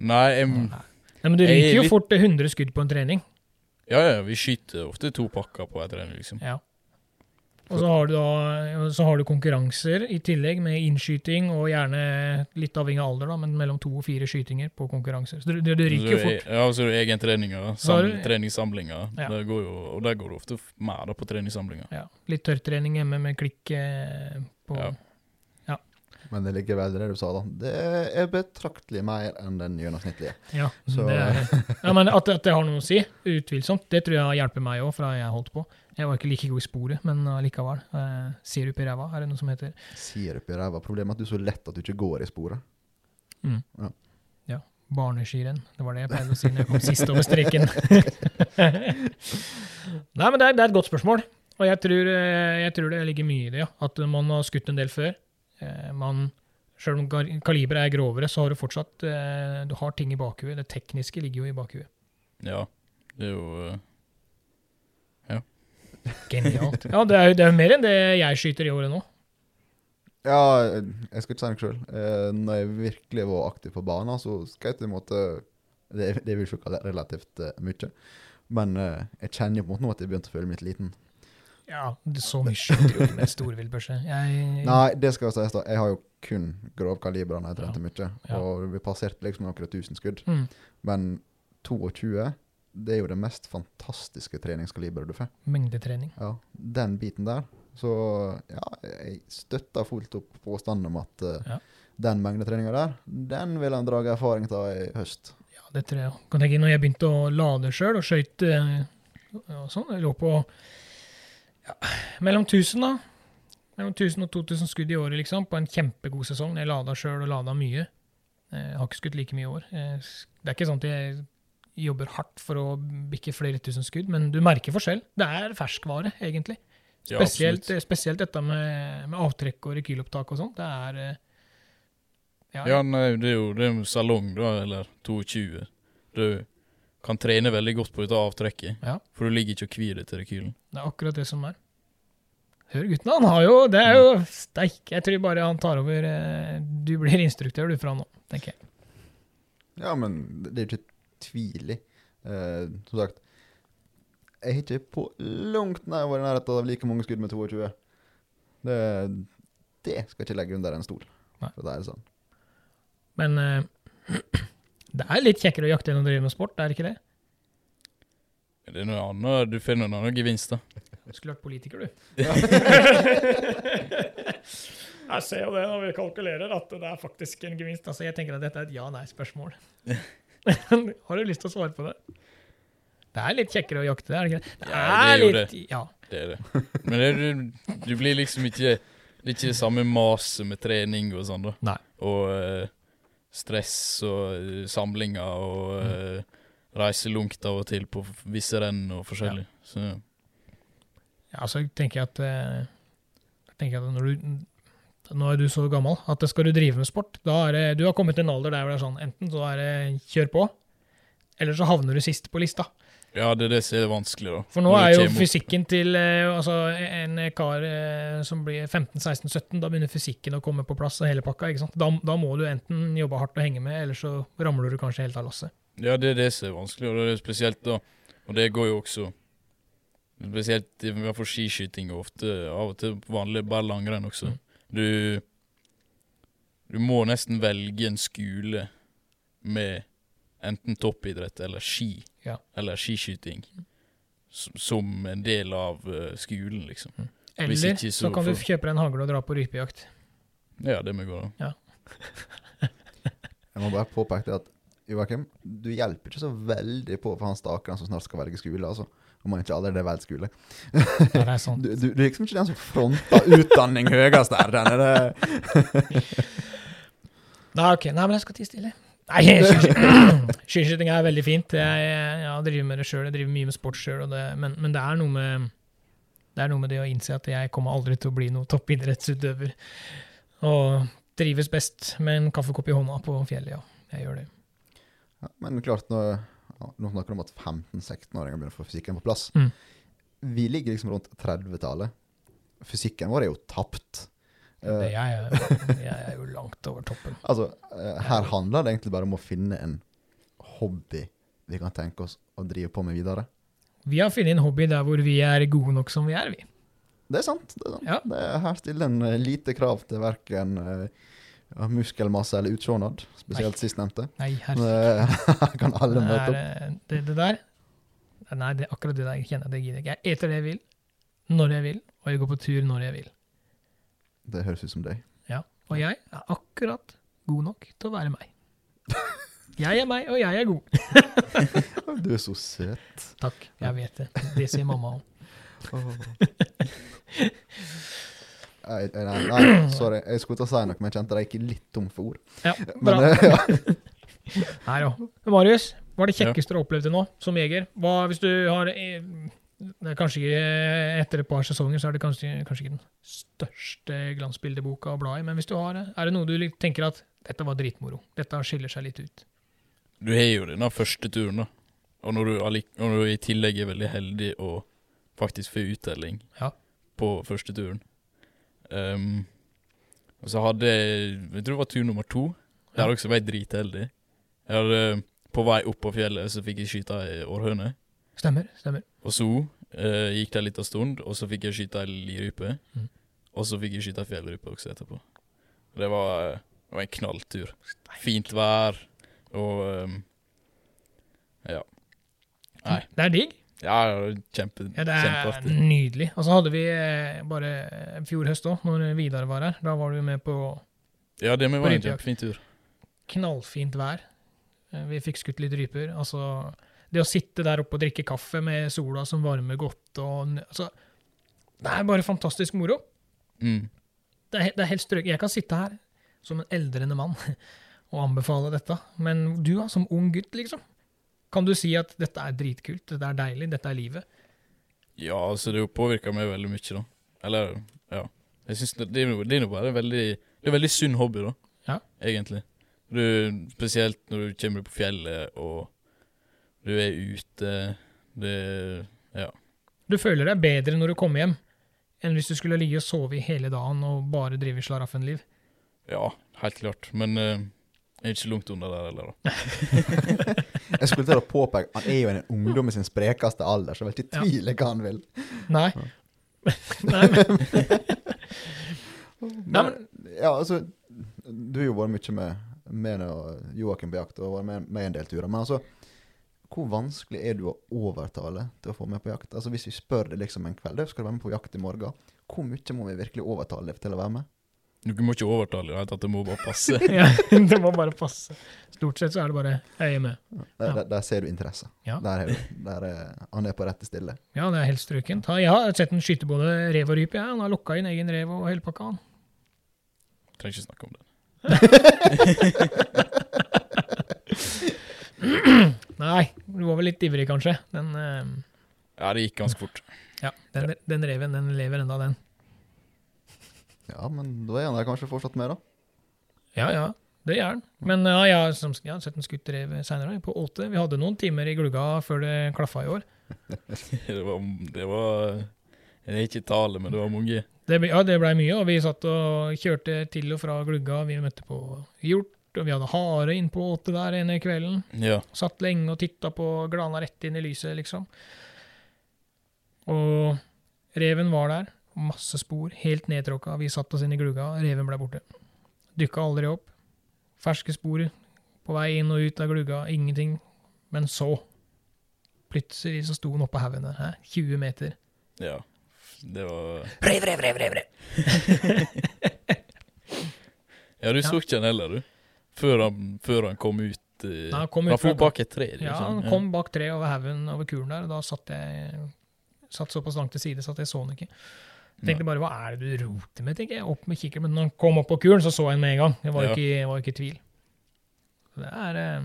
Nei, jeg, Nei, men du er ryker jo litt- fort 100 skudd på en trening. ja, ja, vi skyter ofte to pakker på en trening, liksom. Ja. Og så har du da så har du konkurranser i tillegg, med innskyting og gjerne litt avhengig av alder, da, men mellom to og fire skytinger på konkurranser. Så det, det, ryker jo fort. Ja, og så er det egen treninger, sam, du- treningssamlinger. Ja. Det går jo, og der går det ofte mer da på treningssamlinger. Ja. Litt tørrtrening hjemme med klikk eh, på Ja. Men det ligger vel det du sa, da. Det er betraktelig mer enn den gjennomsnittlige. Ja, Så- det er, ja men at, at det har noe å si, utvilsomt. Det tror jeg hjelper meg òg, fra jeg holdt på. Jeg var ikke like god i sporet, men allikevel. Eh, sirup i ræva, er det noe som heter. Sirup i ræva. Problemet er at du er så lett at du ikke går i sporet. Mm. Ja. Ja. Barneskirenn. Det var det jeg pleide å si når jeg kom sist over streken. Nei, men det er, det er et godt spørsmål. Og jeg tror, eh, jeg tror det ligger mye i det, ja. At man har skutt en del før. Eh, Man, selv om kaliberet er grovere, så har du fortsatt eh, Du har ting i bakhuet. Det tekniske ligger jo i bakhuet. Ja, det er jo Genialt. Ja, det er jo det er mer enn det jeg skyter i året nå. Ja, jeg skal ikke si noe sjøl. Når jeg virkelig var aktiv på banen, så skjøt jeg i en måte Det, det vil jeg ikke kalle relativt eh, mye. Men eh, jeg kjenner på en måte nå at jeg begynte å føle meg litt liten. Ja, det- så mye skyter du med storviltbørse. Jeg Nei, det skal sies, da. Jeg har jo kun grovkaliber når jeg trente mye. Og vi passerte liksom noen tusen skudd. mm, Men 22, det er jo det mest fantastiske treningskaliberet du får. Mengdetrening. Ja, Den biten der. Så ja, jeg støtter fullt opp påstanden om at uh, Ja. den mengdetreninga der, den vil han dra erfaring av i høst. Ja, det tror jeg. Kan tenke når jeg begynte å lade sjøl og skøyte eh, og sånn, jeg lå på ja, mellom 1000 da. Mellom 1000 og 2000 skudd i året, liksom, på en kjempegod sesong. Jeg lada sjøl og lada mye. Eh, Jeg har ikke skutt like mye i år. Det er ikke sånn at jeg jobber hardt for å bikke flere tusen skudd, men du merker forskjell. Det er ferskvare, egentlig. Spesielt, ja, spesielt dette med, med avtrekk og rekylopptak og sånn. Det er ja. Ja, nei, det er jo det er salong, da, eller 22. Du kan trene veldig godt på dette avtrekket, Ja. for du ligger ikke og kvir deg til rekylen. Det er akkurat det som er. Hør gutten, han har jo Det er jo steik. Jeg tror bare han tar over eh, Du blir instruktør, du, fra nå, tenker jeg. Ja, men det det er jo ikke tvil i. Eh, som sagt, jeg har ikke på langt nær vært i nærheten av like mange skudd med 22. Det, det skal jeg ikke legge under en stol. Nei. For det er sånn. Men eh, det er litt kjekkere å jakte enn å drive med sport, er det ikke det? Det er noe annet, Du finner noen annen gevinst, da. Du skulle vært politiker, du. jeg ser jo det når vi kalkulerer, at det er faktisk en gevinst. Altså, jeg tenker at dette er et ja-nei-spørsmål. Har du lyst til å svare på det? Det er litt kjekkere å jakte, er det ikke det? Det Ja, det er jo litt, Ja. Det er det. Men det, du, du blir liksom ikke Det er ikke det samme maset med trening og sånn, da. Nei. Og uh, stress og eh, samlinger og uh, reise langt av og til på visse renn og forskjellig. Så Ja, så tenker jeg at eh, jeg tenker at når du nå er du så gammel at skal du drive med sport, da er det, du har kommet til en alder der hvor det er sånn, enten så er det kjør på, eller så havner du sist på lista. ja, det er det som er vanskelig, da. For nå er jo fysikken opp- til eh, altså en kar eh, som blir 15-16-17, da begynner fysikken å komme på plass og hele pakka. ikke sant? Da, da må du enten jobbe hardt og henge med, eller så ramler du kanskje helt av lasset. Ja, det er det som er vanskelig, og det er spesielt da Og det går jo også Spesielt i hvert fall skiskyting og ofte av og til vanlig bare langrenn også. Mm. Du Du må nesten velge en skole med enten toppidrett eller ski, Ja. eller skiskyting, som en del av eh, skolen, liksom. Eller Hvis ikke, så, så kan du for... kjøpe deg en hagle og dra på rypejakt. Ja, det må gå an. Jeg må bare påpeke det at Joakim, du hjelper ikke så veldig på for han stakeren som snart skal velge skole, altså. Om man ikke allerede velger skole. Ja, det er sant. Du, du, du er liksom ikke den som fronter utdanning høyest der. Den det. Nei, ok. Nei, men jeg skal tie stille. Nei, skisky- skiskyting er veldig fint. Jeg, jeg driver med det sjøl, jeg driver mye med sport sjøl, men, men det er noe med det er noe med det å innse at jeg kommer aldri til å bli noen toppidrettsutøver. Og trives best med en kaffekopp i hånda på fjellet, ja. Jeg gjør det. Ja, men klart, nå, ja, nå snakker du om at 15-16-åringer begynner å få fysikken på plass. Mm. Vi ligger liksom rundt 30-tallet. Fysikken vår er jo tapt. det Eh, jeg, er, jeg er jo langt over toppen. altså, eh, her handler det egentlig bare om å finne en hobby vi kan tenke oss å drive på med videre. Vi har funnet en hobby der hvor vi er gode nok som vi er, vi. Det er sant. Det er sant. Ja. Det er her stiller en eh, lite krav til verken ja, muskelmasse eller utsjånad, spesielt sistnevnte. Nei, herre. Eh, kan alle møte er, opp. eh, det, det der Nei, det, akkurat det der kjenner jeg det gidder jeg ikke. Jeg eter det jeg vil, når jeg vil, og jeg går på tur når jeg vil. Det høres ut som deg. Ja. Og jeg er akkurat god nok til å være meg. Jeg er meg, og jeg er god. Du er så søt. Takk, jeg vet det. Det sier mamma òg. Nei, nei, nei, sorry. Jeg skulle til å si noe, men jeg kjente jeg gikk litt tom for ord. Ja, bra. Men, ja. Nei da. Marius, hva er det kjekkeste du har opplevd til nå, som jeger? Hva, hvis du har eh, det er Kanskje ikke etter et par sesonger, så er det kanskje, kanskje ikke den største glansbildeboka å bla i, men hvis du har det, er det noe du tenker at dette var dritmoro, dette skiller seg litt ut? Du har jo denne første turen, da. Og når du, når du i tillegg er veldig heldig og faktisk får uttelling Ja. på første turen. Ehm, og så hadde jeg Jeg tror det var tur nummer to. Der Ja. også var jeg dritheldig. Jeg hadde, på vei opp på fjellet så fikk jeg skyte ei århøne. Stemmer. stemmer. Og så uh, gikk det en liten stund, og så fikk jeg skyte ei lirype. Mm. Og så fikk jeg skyte ei fjellrype også etterpå. Det var, det var en knalltur. Fint vær og um, Ja. Nei. Det er digg. Ja, kjempe, Ja, det er kjempeartig. nydelig. Og så hadde vi eh, bare fjor høst òg, når Vidar var her. Da var du med på Ja, det med var en kjempefin tur. knallfint vær. Eh, Vi fikk skutt litt ryper. Altså, det å sitte der oppe og drikke kaffe med sola som varmer godt og altså, Det er bare fantastisk moro. Mm. Det er, det er helt strøk. Jeg kan sitte her som en eldrende mann og anbefale dette, men du da, som ung gutt, liksom, kan du si at dette er dritkult, dette er deilig, dette er livet? Ja, altså, det påvirka meg veldig mye, da. Eller, ja. Jeg synes det, det, det er jo bare veldig Det er en veldig sunn hobby, da. Ja. Egentlig. Du, spesielt når du kommer på fjellet og du er ute. Det Ja. Du føler deg bedre når du kommer hjem, enn hvis du skulle ligge og sove i hele dagen og bare drive slaraffenliv. Ja, helt klart. Men jeg er ikke langt under der heller, da. Jeg skulle til å påpeke Han er jo en ungdom i sin sprekeste alder, så jeg vil ikke tvile hva han vil. Nei. Nei, men Nei, men Ja, altså Du har jo vært mye med med Joakim på jakt og vært med, med en del turer. Men altså, hvor vanskelig er du å overtale til å få med på jakt? Altså Hvis vi spør deg liksom en kveld «Du, skal du være med på jakt i morgen, hvor mye må vi virkelig overtale deg til å være med? Du må ikke overtale det, at det må bare passe. ja, det må bare passe. Stort sett så er det bare jeg er med. Der, Ja. der, der ser du interesse. Ja. Der er, der er, han er på rette stille. Ja, det er helt strøkent. Ha- Jeg har sett den skyte både rev og rype. Ja. Han har lokka inn egen rev og hele pakka. han. Trenger ikke snakke om det. Nei, du var vel litt ivrig, kanskje. Den, uh... Ja, det gikk ganske fort. ja, den, den reven den lever enda, den. Ja, men da er han der kanskje fortsatt med, da. Ja, ja, det gjør han. Men ja, jeg har, som, jeg har sett en skutt rev seinere, på åte. Vi hadde noen timer i glugga før det klaffa i år. Det var, det var Jeg er ikke tale, men det var mange. Det, ble- ja, det blei mye, og vi satt og kjørte til og fra glugga. Vi møtte på hjort, og vi hadde hare inn på åte der ene kvelden. Ja. Satt lenge og titta på, glana rett inn i lyset, liksom. Og reven var der. Masse spor, helt nedtråkka. Vi satt oss inn i glugga, reven ble borte. Dukka aldri opp. Ferske spor på vei inn og ut av glugga, ingenting. Men så Plutselig så sto han oppå haugen der, 20 meter. ja. Det var Rev, rev, rev, rev, rev! Ja, du så ikke han heller, du? Før han, før han kom ut Nei, Ja, han kom ut fra- bak et tre. Ja, liksom. han kom bak treet over haugen over kulen der, og da satt jeg satt såpass langt til side så at jeg så han ikke. Jeg tenkte bare, hva er det du roter med, tenker jeg. Opp med kikkeren. Men når han kom opp på kuren, så så jeg han med en gang. Jeg var jo Ja. ikke, i var tvil. Det er, eh,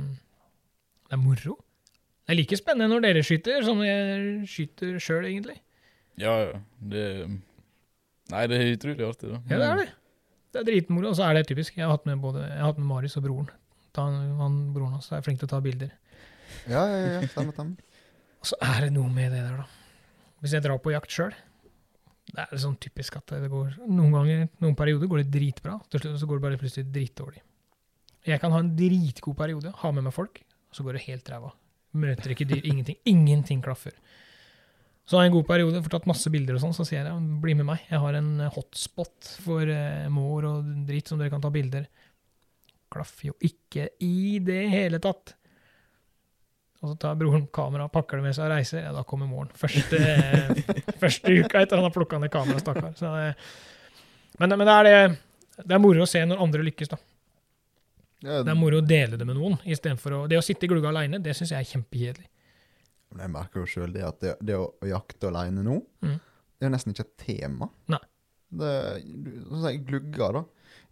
det er moro. Det er like spennende når dere skyter, som jeg skyter sjøl, egentlig. Ja, ja. Det Nei, det er utrolig artig, da. Ja, det er det. Det er dritmoro. Og så er det typisk. Jeg har hatt med både jeg har hatt med Marius og broren. Da han, han, broren hans er flink til å ta bilder. Ja, ja, ja, stemmer, stemmer. Og så er det noe med det der, da. Hvis jeg drar på jakt sjøl, det er sånn typisk at det går Noen ganger, noen perioder går det dritbra, til slutt så går det bare plutselig dritdårlig. Jeg kan ha en dritgod periode, ha med meg folk, og så går det helt ræva. Møter ikke dyr, ingenting. Ingenting klaffer. Så har jeg en god periode, får tatt masse bilder og sånn, så sier jeg bli med meg. Jeg har en hotspot for eh, mår og dritt som dere kan ta bilder. Klaffer jo ikke i det hele tatt. Og så tar broren kamera, pakker det med seg og reiser. Ja, da kommer morgen. Første, første uka etter han har plukka ned kameraet, stakkar. Men, men det er det Det er moro å se når andre lykkes, da. Ja, Det er moro å dele det med noen. I for å, det å sitte i glugga aleine, det syns jeg er kjempekjedelig. Jeg merker jo sjøl det at det, det å, å jakte alene nå, Mm. det er jo nesten ikke et tema. Nei. Det, sånn i glugga, da.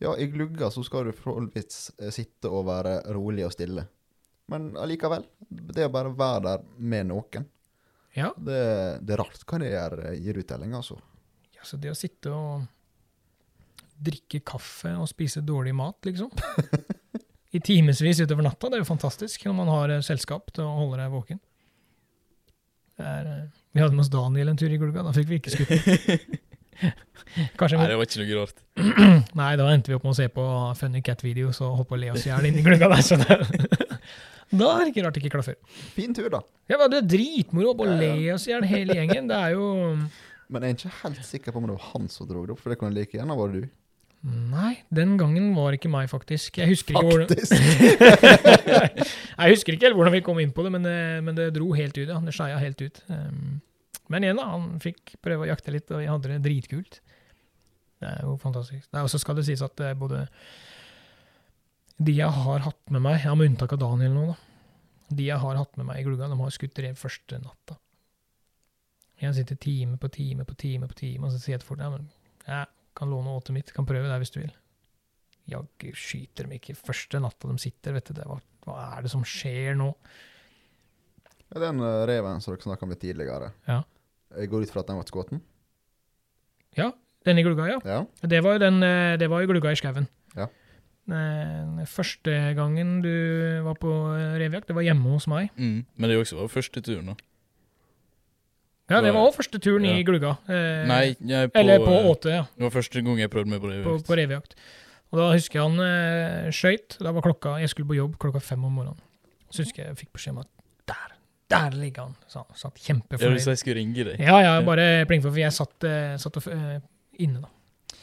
Ja, i glugga så skal du forholdsvis eh, sitte og være rolig og stille. Men allikevel, det å bare være der med noen, Ja, det, det er rart hva det gjør, eh, gir uttelling, altså. Ja, så det å sitte og drikke kaffe og spise dårlig mat, liksom. I timevis utover natta, det er jo fantastisk når man har eh, selskap til å holde deg våken. Det er, eh, vi hadde med oss Daniel en tur i glugga, da fikk vi ikke skutt. Kanskje Nei, det var ikke noe rart. Nei, da endte vi opp med å se på Funny Cat-videos og holdt på å le oss i hjel inni glugga der. Det, da er det ikke rart det ikke klaffer. Fin tur, da. Ja, men det er dritmoro å le oss i hjel hele gjengen. Det er jo Men jeg er ikke helt sikker på om det var han som dro det opp, for det kunne like gjerne vært du. Nei, den gangen var ikke meg, faktisk. Jeg husker ikke, hvordan, Faktisk. jeg husker ikke helt hvordan vi kom inn på det, men det, men det dro helt ut. ja. Det skeia helt ut. Um, men igjen, da. Han fikk prøve å jakte litt, og jeg hadde det dritkult. Det er jo fantastisk. Og så skal det sies at er både de jeg har hatt med meg, ja, med unntak av Daniel nå, da. De jeg har hatt med meg i glugga, de har skutt rev første natta. Jeg sitter time på time på time på time, og så sier jeg til folk ja, men jeg kan låne åtet mitt, kan prøve det hvis du vil. Jaggu skyter de ikke første natta de sitter, vet du. Det, hva, hva er det som skjer nå? Ja, Den eh, reven som dere snakka om litt tidligere, Ja. jeg går ut fra at den ble skutt? Den i glugga, ja. Ja. Det var den, eh, det var i glugga i skauen. Ja. Eh, Første gangen du var på revejakt, revjakt, det var hjemme hos meg. Mm. Men det var også første turen, da. Ja, det var òg første turen i Ja. glugga. Eh, Nei, jeg på, Eller på eh, åte, ja. Det var første gang jeg prøvde meg på revejakt. På, på revjakt. Og da husker jeg han eh, skøyt. Da var klokka Jeg skulle på jobb klokka fem om morgenen. Så husker jeg jeg fikk beskjed om at der, der ligger han. Så han satt Ja, kjempefornøyd. hvis jeg skulle ringe deg. Ja, ja, bare pling for, for jeg satt, eh, satt og, eh, inne, da.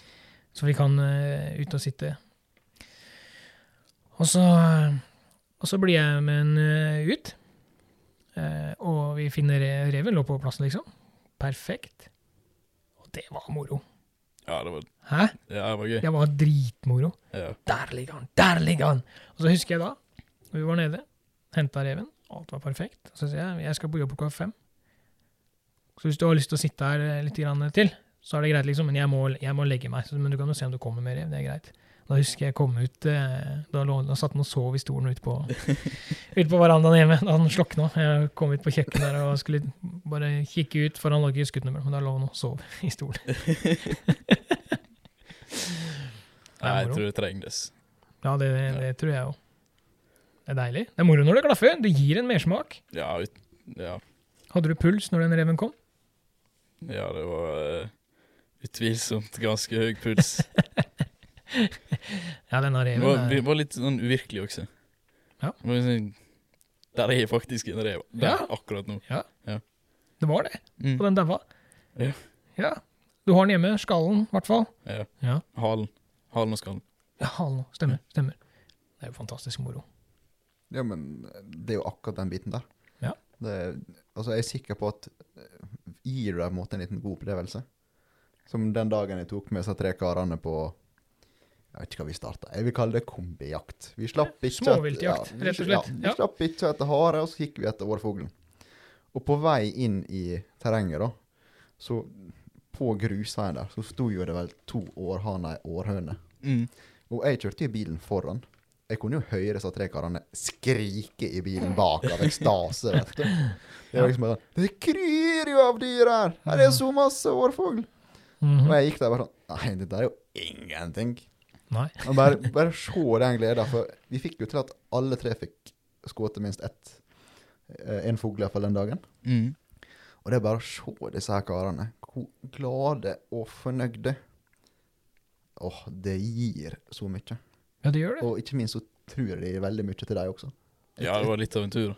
Så vi kan eh, ut og sitte. Og så, og så blir jeg med en eh, ut. Eh, og vi finner reven, lå på plassen, liksom. Perfekt. Og det var moro. Ja, det var, Hæ? ja, det var gøy. Det var dritmoro. Ja. Der ligger han! Der ligger han! Og så husker jeg da, vi var nede, henta reven, alt var perfekt. Så sier jeg jeg skal på jobb klokka fem. Så hvis du har lyst til å sitte her eh, litt til, så er det greit, liksom, men jeg må, jeg må legge meg. Så, men du kan jo se om du kommer med rev, det er greit. Da husker jeg kom ut eh, Da, lå, da satt han og sov i stolen ute på, ut på verandaen hjemme. Da han slokna. Jeg kom ut på kjøkkenet der og skulle bare kikke ut, for han lå ikke i skuddnummer. Men da lå han og sov i stolen. Nei, jeg tror det trengtes. Ja, det, det tror jeg òg. Det er deilig. Det er moro når det klaffer. Det gir en mersmak. Ja, ja, Hadde du puls når den reven kom? ja det var uh, utvilsomt ganske høy puls. Ja, den Det reven var, er det var litt sånn uvirkelig også. Ja. Sånn, der er faktisk en rev. Der, Ja. akkurat nå. Det var det. Mm. Og den daua. Ja. ja. Du har den hjemme. Skallen, i hvert fall. Ja. Ja. Halen. Halen og skallen. Ja, halen. Stemmer. Stemmer. Det er jo fantastisk moro. Ja, men det er jo akkurat den biten der. Ja. Det, altså, jeg er sikker på at eh, gir du deg på en måte en liten god opplevelse. Som den dagen jeg tok med disse tre karene på Jeg vet ikke hva vi starta. Jeg vil kalle det kombijakt. Vi slapp ikke Småviltjakt, vi- rett og slett. Ja, vi Ja. slapp ikke etter hare, og så gikk vi etter vårfuglen. Og på vei inn i terrenget, da, så på grusveien der, så sto jo det vel to århaner i århøne. Mm. Og jeg kjørte jo bilen foran. Jeg kunne jo høre disse tre karene skrike i bilen bak av ekstase. vet du. Det var liksom bare sånn Det kryr jo av dyr her! Her er så masse årfugl! Mhm. Og jeg gikk der bare sånn Nei, dette er jo ingenting. Nei. Men bare, bare se den gleda. For vi fikk jo til at alle tre fikk skutt minst ett. eh, En fugl iallfall den dagen. Mm. Og det er bare å se disse her karene. Hvor glade og fornøyde. Åh, det gir så mye. Ja, det gjør det. Og ikke minst så tror jeg det gir veldig mye til deg også. Ja, det var litt av en tur.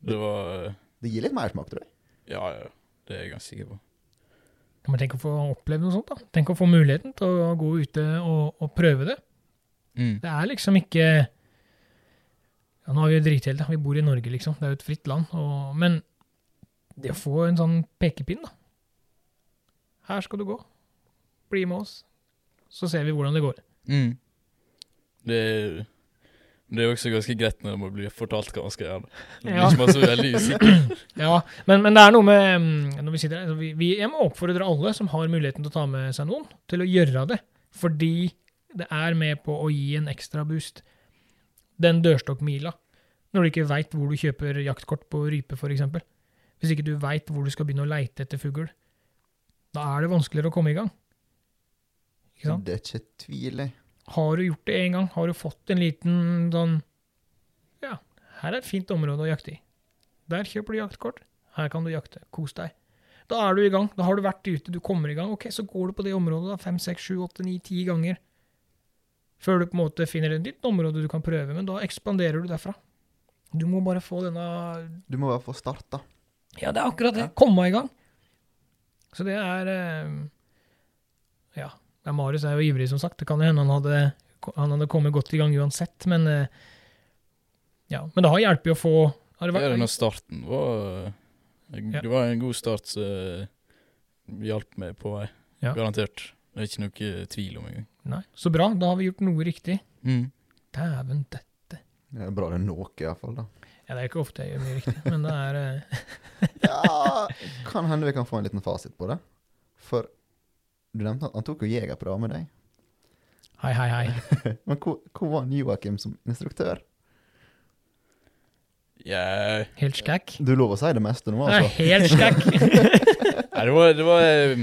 Det var eh, Det gir litt mersmak, tror jeg. Ja, ja. Det er jeg ganske sikker på. Men tenk å få oppleve noe sånt, da. Tenk å få muligheten til å gå ute og, og prøve det. Mm. Det er liksom ikke ja, Nå har vi jo dritheldig, vi bor i Norge, liksom. Det er jo et fritt land. Og, men det å få en sånn pekepinn, da Her skal du gå. Bli med oss. Så ser vi hvordan det går. Mm. Det, det er også ganske greit når man blir fortalt hva man skal gjøre. Ja. ikke man så veldig usikker. Ja, men, men det er noe med mm, når vi sitter her, altså vi, vi, Jeg må oppfordre alle som har muligheten til å ta med seg noen, til å gjøre det. Fordi det er med på å gi en ekstra boost. Den dørstokkmila. Når du ikke veit hvor du kjøper jaktkort på rype, f.eks. Hvis ikke du veit hvor du skal begynne å leite etter fugl. Da er det vanskeligere å komme i gang. Ikke sant? Det er ikke tvil, jeg. Har du gjort det én gang, har du fått en liten sånn Ja, her er et fint område å jakte i. Der kjøper du jaktkort. Her kan du jakte. Kos deg. Da er du i gang. Da har du vært ute, du kommer i gang. Ok, Så går du på det området da, fem, seks, sju, åtte, ni, ti ganger. Før du på en måte finner et nytt område du kan prøve, men da ekspanderer du derfra. Du må bare få denne Du må bare få starta. Ja, det er akkurat det. Komme i gang. Så det er eh, Ja. Ja Marius er jo ivrig, som sagt. Det kan jo hende han hadde, han hadde kommet godt i gang uansett, men eh, Ja. Men det har hjulpet å få har det vært, denne starten var Det var en god start som hjalp meg på vei. Ja. Garantert. Det er ikke noe tvil om engang. Nei, Så bra. Da har vi gjort noe riktig. Mm. Dæven dette. Det er bra det er noe, iallfall. da. Ja, det er ikke ofte jeg gjør mye riktig, men det er eh, Ja, kan hende vi kan få en liten fasit på det. For du nevnte at han tok jo jegerprøver med deg. Hei, hei, hei. Men hvor, hvor var Joakim som instruktør? Yeah. Helt skækk. Du lover å si det meste nå, altså. Nei, helt skækk. Nei, det var, det var eh,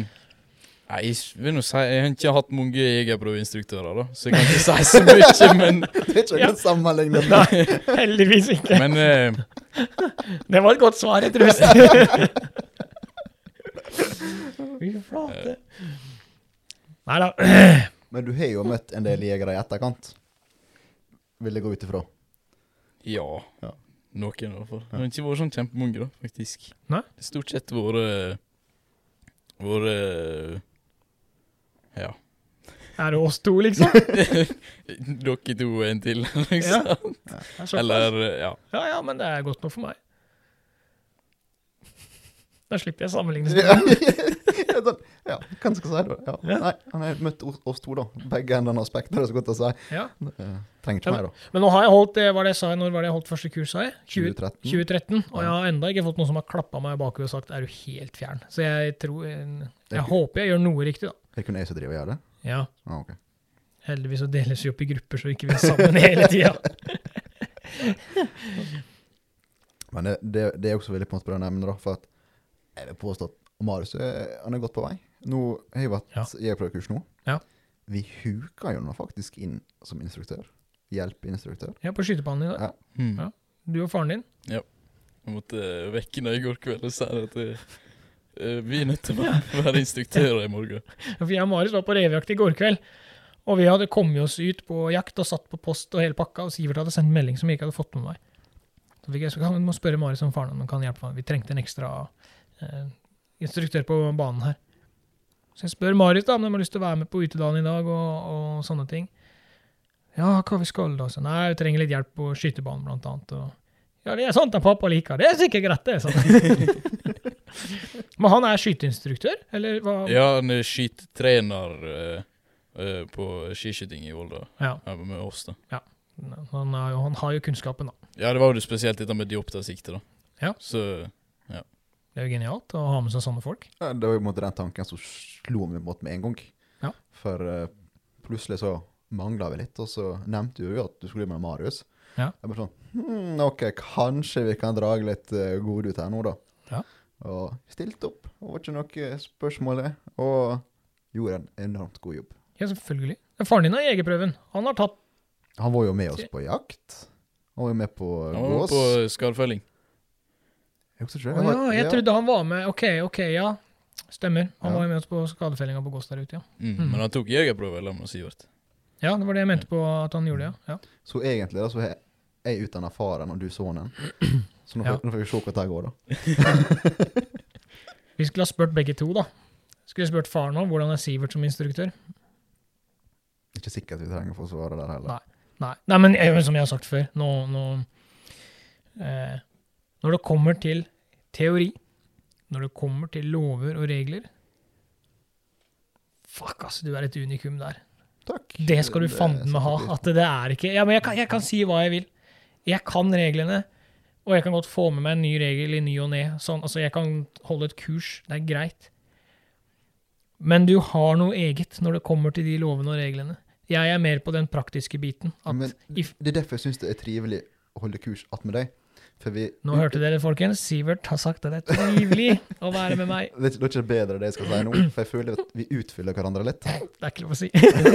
Nei, jeg vil nå si Jeg har ikke hatt mange jegerprøveinstruktører, da, så jeg kan ikke si så mye, men, Det er ikke Ja. noe sammenlignet. Nei, heldigvis ikke. men uh, Det var et godt svar, jeg tror. Fy flate. Nei da. Men du har jo møtt en del jegere i etterkant. Vil jeg gå ut ifra. ja. Ja. Noen, i hvert fall. Det har ikke vært sånn kjempemange, da, faktisk. Nei? Det har stort sett vært Vært Ja. Er det oss to, liksom? Dere to og en til, liksom. Ja. Ja. Eller Ja. Ja, ja, men det er godt nok for meg. Da slipper jeg sammenligne. Ja, sånn, ja, hva skal jeg si da? Ja. Ja. Nei, han har møtt oss, to, da. Begge endene av spekteret, er så godt å si. Ja. Eh, trenger ikke mer, da. Men nå har jeg holdt det, hva var det jeg sa, når var det jeg holdt første kurs, sa jeg? 20, 2013. 2013. Og jeg har enda ikke fått noen som har klappa meg bakover og sagt 'er du helt fjern'? Så jeg tror Jeg, er jeg ikke- håper jeg gjør noe riktig, da. Det er kun jeg som driver og gjør det? Ja. Ah, ok. Heldigvis så deles vi opp i grupper, så ikke vi er sammen hele tida. Men det, det, det er også veldig på en måte bra å nevne, da. For at jeg vil påstå at Marius er, han er godt på vei. Nå har jeg vært Ja. jegerprøvekurs nå. Ja. Vi huka jo nå faktisk inn som instruktør. Hjelpeinstruktør. Ja, på skytebanen i dag. Ja. Mm. Ja. Du og faren din. Ja. Jeg måtte vekke henne i går kveld og si at eh, eh, vi er nødt til å være- instruktører i morgen. For jeg og Marius var på revejakt i går kveld. Og vi hadde kommet oss ut på jakt og satt på post og hele pakka, og Sivert hadde sendt melding som jeg ikke hadde fått med meg. Så fikk jeg så kan vi må spørre Marius om faren om han kan hjelpe meg. Vi trengte en ekstra eh, instruktør på banen her. Så jeg spør Marit da om de har lyst til å være med på utedagen i dag og, og sånne ting. Ja, hva vi skal da? Så nei, vi trenger litt hjelp på skytebanen blant annet. Og, ja, det er sånt at pappa liker. Det er sikkert greit, det. Sånn. Men han er skyteinstruktør, eller hva? Ja, han er skytetrener uh, uh, på skiskyting i Volda Ja. her med oss, da. Han, er han har jo kunnskapen, da. Ja, det var jo spesielt dette med dioptersikte, da. Ja. Så Det er jo genialt å ha med seg sånne folk. Ja, det var jo den tanken som slo meg mot med en gang. Ja. For uh, plutselig så mangla vi litt, og så nevnte du jo at du skulle med Marius. Ja. Jeg bare sånn hm, OK, kanskje vi kan dra litt uh, gode ut her nå, da. Ja. Og stilte opp. Det var ikke noe spørsmål, det. Og gjorde en enormt god jobb. Ja, selvfølgelig. Faren din har jegerprøven. Han har tatt Han var jo med oss på jakt. Han var jo med på han var gås. på skadfelling. Jeg Å ja, jeg trodde han var med. OK, OK, ja. Stemmer. Han Ja. var med oss på skadefellinga på Gås der ute, ja. Mm. Mm. Men han tok jegerprøve sammen med Sivert. Ja, det var det jeg mente på at han gjorde, ja. ja. Så egentlig da, så er jeg utdanna faren, og du sønnen. Så nå, Ja. nå får vi se hvordan det går, da. Vi skulle ha spurt begge to, da. Skulle spurt faren òg. Hvordan er Sivert som instruktør? Ikke sikkert vi trenger å få svare der heller. Nei, Nei Nei men jeg, som jeg har sagt før nå, nå eh, Når det kommer til teori, når det kommer til lover og regler Fuck, altså, du er et unikum der. takk. Det skal du fanden meg ha. At det er ikke Ja, men jeg kan, jeg kan si hva jeg vil. Jeg kan reglene, og jeg kan godt få med meg en ny regel i ny og ne. Sånn, altså, jeg kan holde et kurs. Det er greit. Men du har noe eget når det kommer til de lovene og reglene. Jeg er mer på den praktiske biten. Men det er derfor jeg syns det er trivelig å holde kurs attmed deg. Vi nå hørte dere, folkens. Sivert har sagt at det er trivelig å være med meg. Det er ikke- bedre det jeg skal si nå, for jeg føler at vi utfyller hverandre litt. Det er ikke lov å si.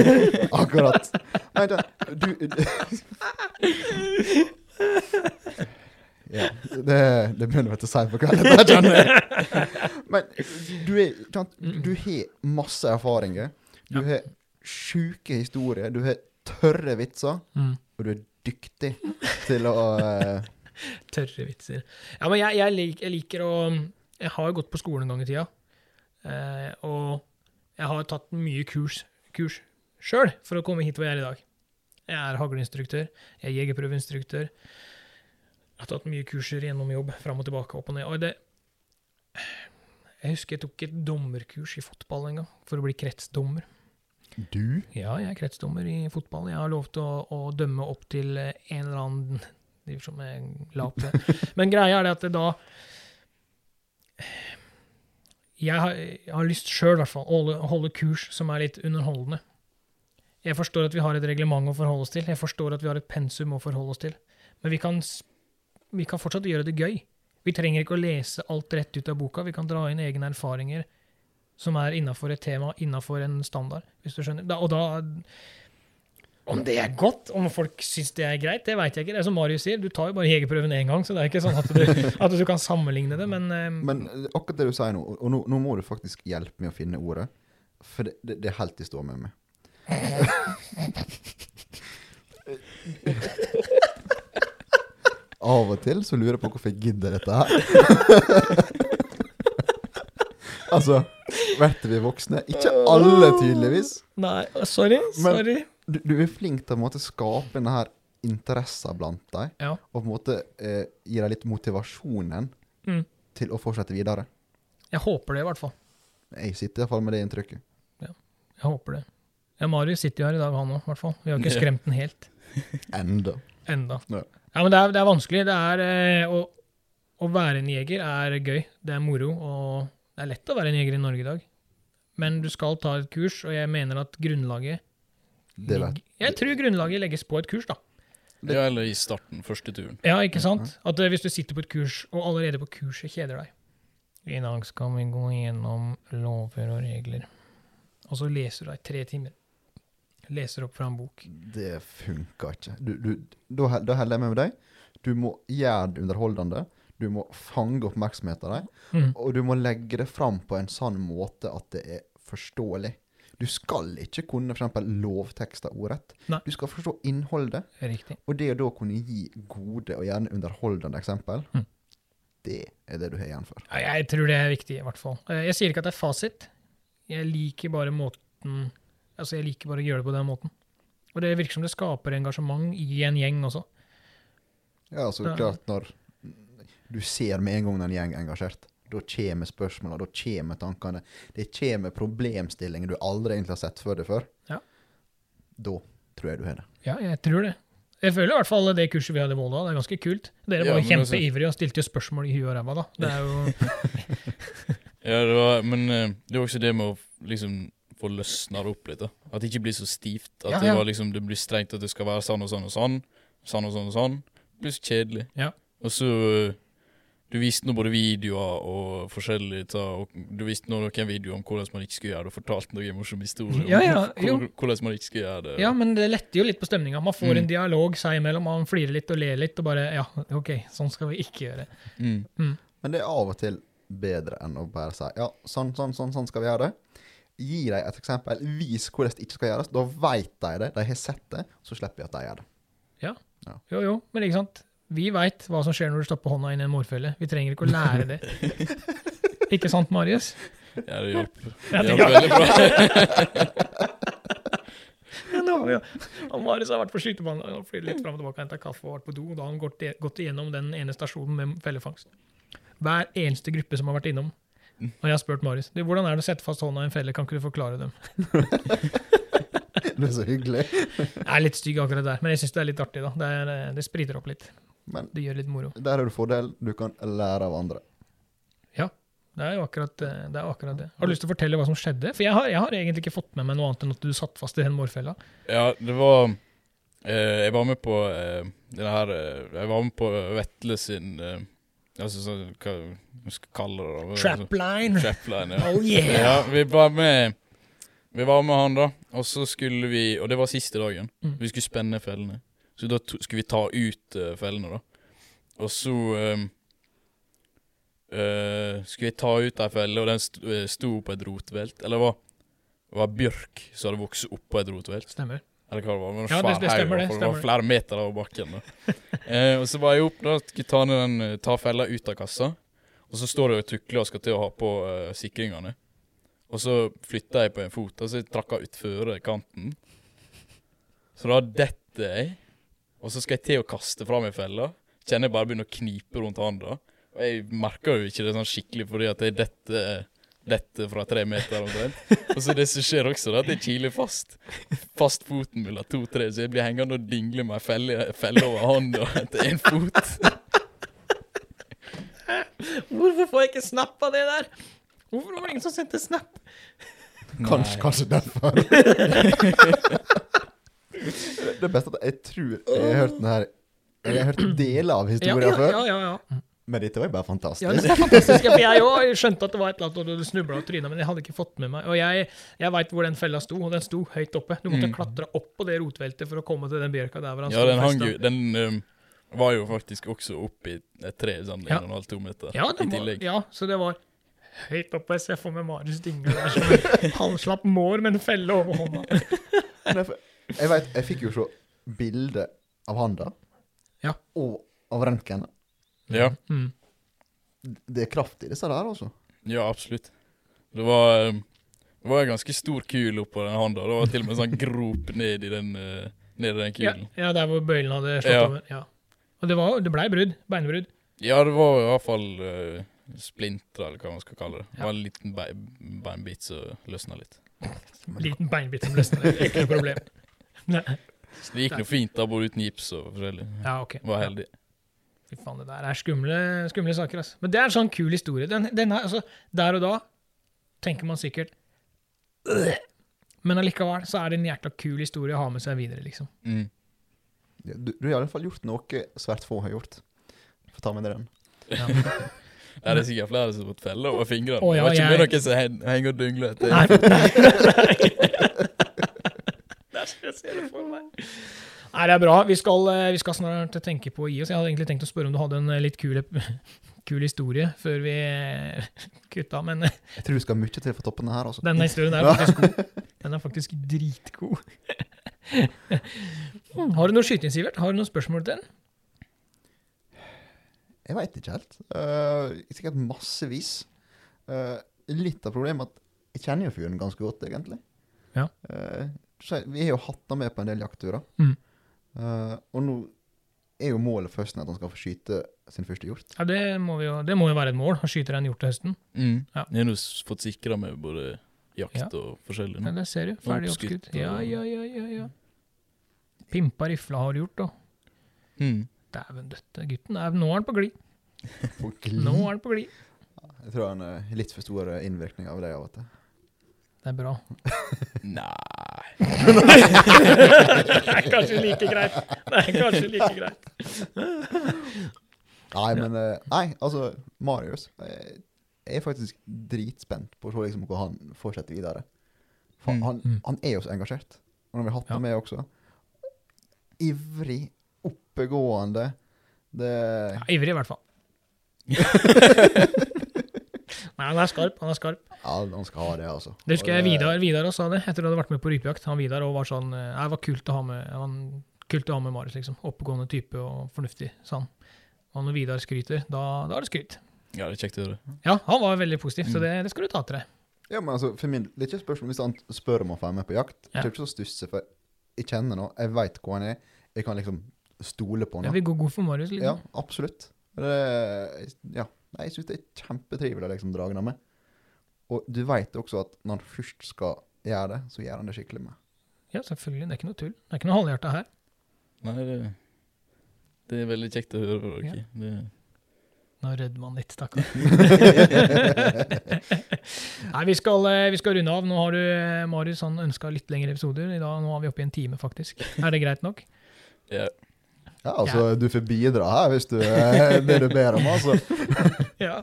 Akkurat. Nei, da, du, du Ja, det, det begynner vel til si på kvelden, det kjenner jeg. Men du, er, du har masse erfaringer. Du Ja. har sjuke historier. Du har tørre vitser. Mm. Og du er dyktig til å eh, Tørre vitser. Ja, men jeg, jeg, lik, jeg liker å Jeg har gått på skolen en gang i tida. Eh, og jeg har tatt mye kurs, kurs sjøl for å komme hit hvor jeg er i dag. Jeg er hagleinstruktør. Jeg er jegerprøveinstruktør. Jeg har tatt mye kurser gjennom jobb, fram og tilbake, opp og ned. Og det Jeg husker jeg tok et dommerkurs i fotball en gang, for å bli kretsdommer. Du? Ja, jeg er kretsdommer i fotball. Jeg har lov til å, å dømme opp til en eller annen divisjon la opp til. Men greia er det at det da Jeg har, jeg har lyst sjøl, i hvert fall, å holde, holde kurs som er litt underholdende. Jeg forstår at vi har et reglement å forholde oss til. Jeg forstår at vi har et pensum å forholde oss til. Men vi kan, vi kan fortsatt gjøre det gøy. Vi trenger ikke å lese alt rett ut av boka. Vi kan dra inn egne erfaringer som er innafor et tema, innafor en standard, hvis du skjønner. Da, og da Om det er godt, om folk syns det er greit, det veit jeg ikke. Det er som Marius sier, du tar jo bare jegerprøven én gang, så det er ikke sånn at du, at du kan sammenligne det, men, eh, Men eh, akkurat det du sier nå, og nå, nå må du faktisk hjelpe med å finne ordet. For det, det, det er helt i stå med meg. Av og til så lurer jeg på hvorfor jeg gidder dette her. altså, blir vi voksne? Ikke alle, tydeligvis. Nei, sorry. Men- Sorry. Du, du er flink til å på en måte, skape denne her interessen blant dem, Ja. og på en måte eh, gi dem litt motivasjonen Mm. til å fortsette videre. Jeg håper det, i hvert fall. Jeg sitter iallfall med det inntrykket. Jeg håper det. Ja, Marius sitter jo her i dag, han òg, i hvert fall. Vi har ikke skremt den helt. Enda. Enda. Ja. Ja, men det er, det er vanskelig. Det er eh, å, å være en jeger er gøy. Det er moro, og det er lett å være en jeger i Norge i dag. Men du skal ta et kurs, og jeg mener at grunnlaget Det vet Jeg tror grunnlaget legges på et kurs, da. Ja, eller i starten, første turen. Ja, ikke sant? At eh, hvis du sitter på et kurs, og allerede på kurset kjeder deg I dag skal vi gå gjennom lover og regler. Og så leser du deg tre timer. Leser opp fra en bok. Det funka ikke. Du, du, da, da holder jeg med med deg. Du må gjøre det underholdende. Du må fange oppmerksomheten av deg. Mm. Og du må legge det fram på en sånn måte at det er forståelig. Du skal ikke kunne f.eks. lovtekster ordrett. Nei. Du skal forstå innholdet. Riktig. Og det å da kunne gi gode og gjerne underholdende eksempel, Mm. det er det du har igjen for. Ja, jeg tror det er viktig, i hvert fall. Eh, Jeg sier ikke at det er fasit. Jeg liker bare måten Altså, jeg liker bare å gjøre det på den måten. Og det virker som det skaper engasjement i en gjeng også. Ja, så klart når du ser med en gang når en gjeng er engasjert, da kommer spørsmålene, da kommer tankene. Det kommer problemstillinger du aldri egentlig har sett for deg før. Ja. Da tror jeg du har det. Ja, jeg tror det. Jeg føler i hvert fall det kurset vi hadde i Volda, det er ganske kult. Dere var ja, kjempeivrige og stilte jo spørsmål i huet og ræva, da. Det er jo Ja, det var, men eh, det var også det med å liksom få løsna det opp litt. da. At det ikke blir så stivt. At Ja, det var liksom, det blir strengt at det skal være sånn og sånn og sånn. Sånn og sånn og sånn. Det blir så kjedelig. Ja. Og så eh, Du viste nå både videoer og forskjellig ta, og Du viste nå noen videoer om hvordan man ikke skulle gjøre det, og fortalte noen morsomme historier Ja, ja, om hvordan man ikke skulle gjøre det. Ja, men det letter jo litt på stemninga. Man får Mm. en dialog seg imellom, man flirer litt og ler litt, og bare Ja, OK, sånn skal vi ikke gjøre. Mm. Men det er av og til bedre enn å bare si ja, sånn, sånn, sånn, sånn skal vi gjøre det. Gi dem et eksempel. Vis hvordan det ikke skal gjøres. Da veit de det. De har sett det. Så slipper vi at de gjør det. Ja, Jo, jo, men ikke sant? Vi veit hva som skjer når du stopper hånda inn i en morfelle. Vi trenger ikke å lære det. ikke sant, Marius? Ja, det hjalp. Ja, Det hjalp veldig bra. Ja. Marius har vært på skytebanen og flydd litt fram og tilbake og henta kaffe og vært på do. og Da har han gått, gått igjennom den ene stasjonen med fellefangst. Hver eneste gruppe som har vært innom. Og jeg har spurt Marius du, hvordan er det å sette fast hånda i en felle, kan ikke du forklare dem? Det er så hyggelig. Jeg er litt stygg akkurat der, men jeg syns det er litt artig, da. Det, er, eh, det spriter opp litt. Men Det gjør litt moro. der har du fordel. Du kan lære av andre. Det er jo akkurat, eh, det er akkurat det. Har du lyst til å fortelle hva som skjedde? For jeg har, jeg har egentlig ikke fått med meg noe annet enn at du satt fast i den mårfella. Ja, det var eh, Jeg var med på eh, den her eh, Jeg var med på Vetle sin eh, Altså så, Hva man skal kalle det? da? Trapline! Trapline, ja. Oh yeah! ja. Vi var med Vi var med han, da. Og så skulle vi Og det var siste dagen. Mm. Vi skulle spenne fellene. Så da skulle vi ta ut uh, fellene, da. Og så eh, uh, skulle vi ta ut ei felle, og den sto, eh, sto på et rotvelt. Eller det var, det var bjørk som hadde vokst oppå et rotvelt. Stemmer. Eller hva det var. Det var Ja, det- det stemmer det, Stemmer. Det var flere meter over bakken. da. eh, og så var jeg opp da, skulle ta, den, ta fella ut av kassa. Og så står jeg og tukler og skal til å ha på uh, sikringene. Og så flytta jeg på en fot, og så trakk jeg utfor kanten. Så da detter jeg, og så skal jeg til å kaste fra meg fella. Kjenner jeg bare begynner å knipe rundt handa. Og jeg merker jo ikke det sånn skikkelig fordi at jeg detter dette fra tre meter omtrent. Og så det som skjer også, da, at jeg kiler fast fast foten mellom to tre, så jeg blir hengende og dingle med ei felle, felle over hånda etter én fot. Hvorfor får jeg ikke snap av det der? Hvorfor var det ingen som sendte snap? Kanskje, kanskje derfor. det beste er at jeg tror jeg har hørt den her Jeg har hørt deler av historien ja, før, ja, ja, ja. men dette var jo bare fantastisk. ja det var fantastisk. For jeg òg skjønte at det var et eller annet, og du snubla og tryna, men jeg hadde ikke fått med meg Og jeg, jeg veit hvor den fella sto, og den sto høyt oppe. Du måtte Mm. klatre opp på det rotveltet for å komme til den bjørka der hvor han Ja, sto den hang jo Den um, var jo faktisk også i et tre, sånn Ja. en og en halv, to meter Ja, i tillegg. var, ja, så det var høyt oppe. Jeg ser for meg Marius dingle der som en halvslapp mår med en felle over hånda. Jeg vet, jeg fikk jo se bilde av handa Ja. og av røntgen. Ja, Mm. Det er kraft i disse der, altså. ja, absolutt. Det var um, Det var en ganske stor kul oppå den handa. Det var til og med en sånn grop ned i den, uh, ned i den Ja, kulen. ja, der hvor bøylen hadde slått Ja. over. Ja. Og det, var, det blei brudd. Beinbrudd. Ja, det var i hvert fall uh, splintra, eller hva man skal kalle det. Det var en liten be beinbit som løsna litt. Liten beinbit som løsna. Det er ikke noe problem. Nei. Så det gikk nå fint, da, både uten gips og forskjellig. Ja, ok. Var Ja. heldig. Fy faen, det der er skumle, skumle saker, altså. Men det er en sånn kul historie. Den, den er, altså, der og da tenker man sikkert «Øh». Men allikevel så er det en jækla kul historie å ha med seg videre, liksom. Mm. Ja, Du, du har i alle fall gjort noe svært få har gjort. Få ta med deg den. Ja. Ja, det er sikkert flere som har fått felle over fingrene. Oh, ja, det var ikke jeg- med noen som henger og dungler. etter. Nei. Der skal jeg se det for meg. Nei, det er bra. Vi skal, eh, vi skal snart tenke på å gi oss. Jeg hadde egentlig tenkt å spørre om du hadde en eh, litt kul, kul historie før vi eh, kutta, men Jeg tror vi skal mye til for toppen her, altså. denne historien er faktisk god. Den er faktisk dritgod. Har du noe skyting, Sivert? Har du noen spørsmål til den? Jeg veit ikke helt. Uh, sikkert massevis. Uh, litt av problemet er at jeg kjenner jo fyren ganske godt, egentlig. Ja. Eh, vi har jo hatt han med på en del jaktturer. Mm. Uh, og nå er jo målet først at han skal få skyte sin første hjort. Ja, det må, vi jo, det må jo være et mål. å skyte en hjort til høsten. Mm. Ja. Jeg har nå fått sikra med både jakt Ja. og forskjellig. Ja, det ser du. Ferdig Oppskutt oppskutt. Ja, ja, ja, ja, ja. Pimpa rifla har du gjort, da. Mm. Dæven døtte, gutten. er- Nå er han på glid. På glid. Nå er han på glid. Jeg tror han er litt for stor innvirkning av det av og til. Det er bra. Nei Det er kanskje like greit. Det er kanskje like greit. Nei, men eh, Nei, altså, Marius eh, Jeg er faktisk dritspent på å se liksom, hvor han fortsetter videre. For Mm. han, Mm. han er jo så engasjert. Og når vi har hatt Ja. ham med også Ivrig, oppegående Det Ja, ivrig, i hvert fall. Nei, han er skarp. Han er skarp. Ja, han skal ha det, altså. Det husker jeg Vidar, Vidar også sa det, etter at han hadde vært med på rypejakt. Han Vidar var sånn eh, Det var kult å ha med han, kult å ha med Marius, liksom. Oppegående type og fornuftig, sa han. Og når Vidar skryter, da, da er det skryt. Ja, det er kjekt å høre. Ja, han var veldig positiv, så Mm. det, det skal du ta til deg. Ja, men altså, for min, Det er ikke et spørsmål hvis han spør om å få være med på jakt. Ja. Det er ikke så stusse, for jeg kjenner nå, jeg veit hvor han er. Jeg kan liksom stole på Ja, vi går god for Marius, Ja, liksom. absolutt. Det, ja, Nei, jeg syns det er kjempetrivelig å liksom dra han med. Og du veit også at når han først skal gjøre det, så gjør han det skikkelig med. Ja, selvfølgelig. Det er ikke noe tull. Det er ikke noe halvhjerta her. Nei, det, det er veldig kjekt å høre på. dere. Det, Nå rødmer man litt, stakkar. Nei, vi skal, eh, vi skal runde av. Nå har du, eh, Marius, han ønska litt lengre episoder. I dag, nå er vi oppe i en time, faktisk. Er det greit nok? ja. Ja, altså, du får bidra her hvis du eh, det du ber om, altså. Ja.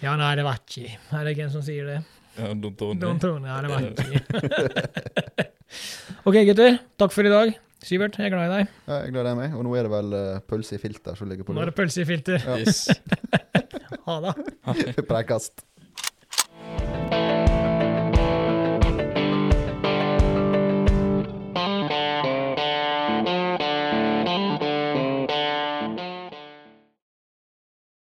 Ja, nei, det var ikke. Er det hvem som sier det? ja Don Tony. Don Tony, ja, det var ikke. ok, gutter. Takk for i dag. Sivert, jeg er glad i deg. Ja, jeg gleder meg. Og nå er det vel uh, pølse i filter som ligger på Nå er det pølse i filter. Ja. Yes. Ha det. Preikast.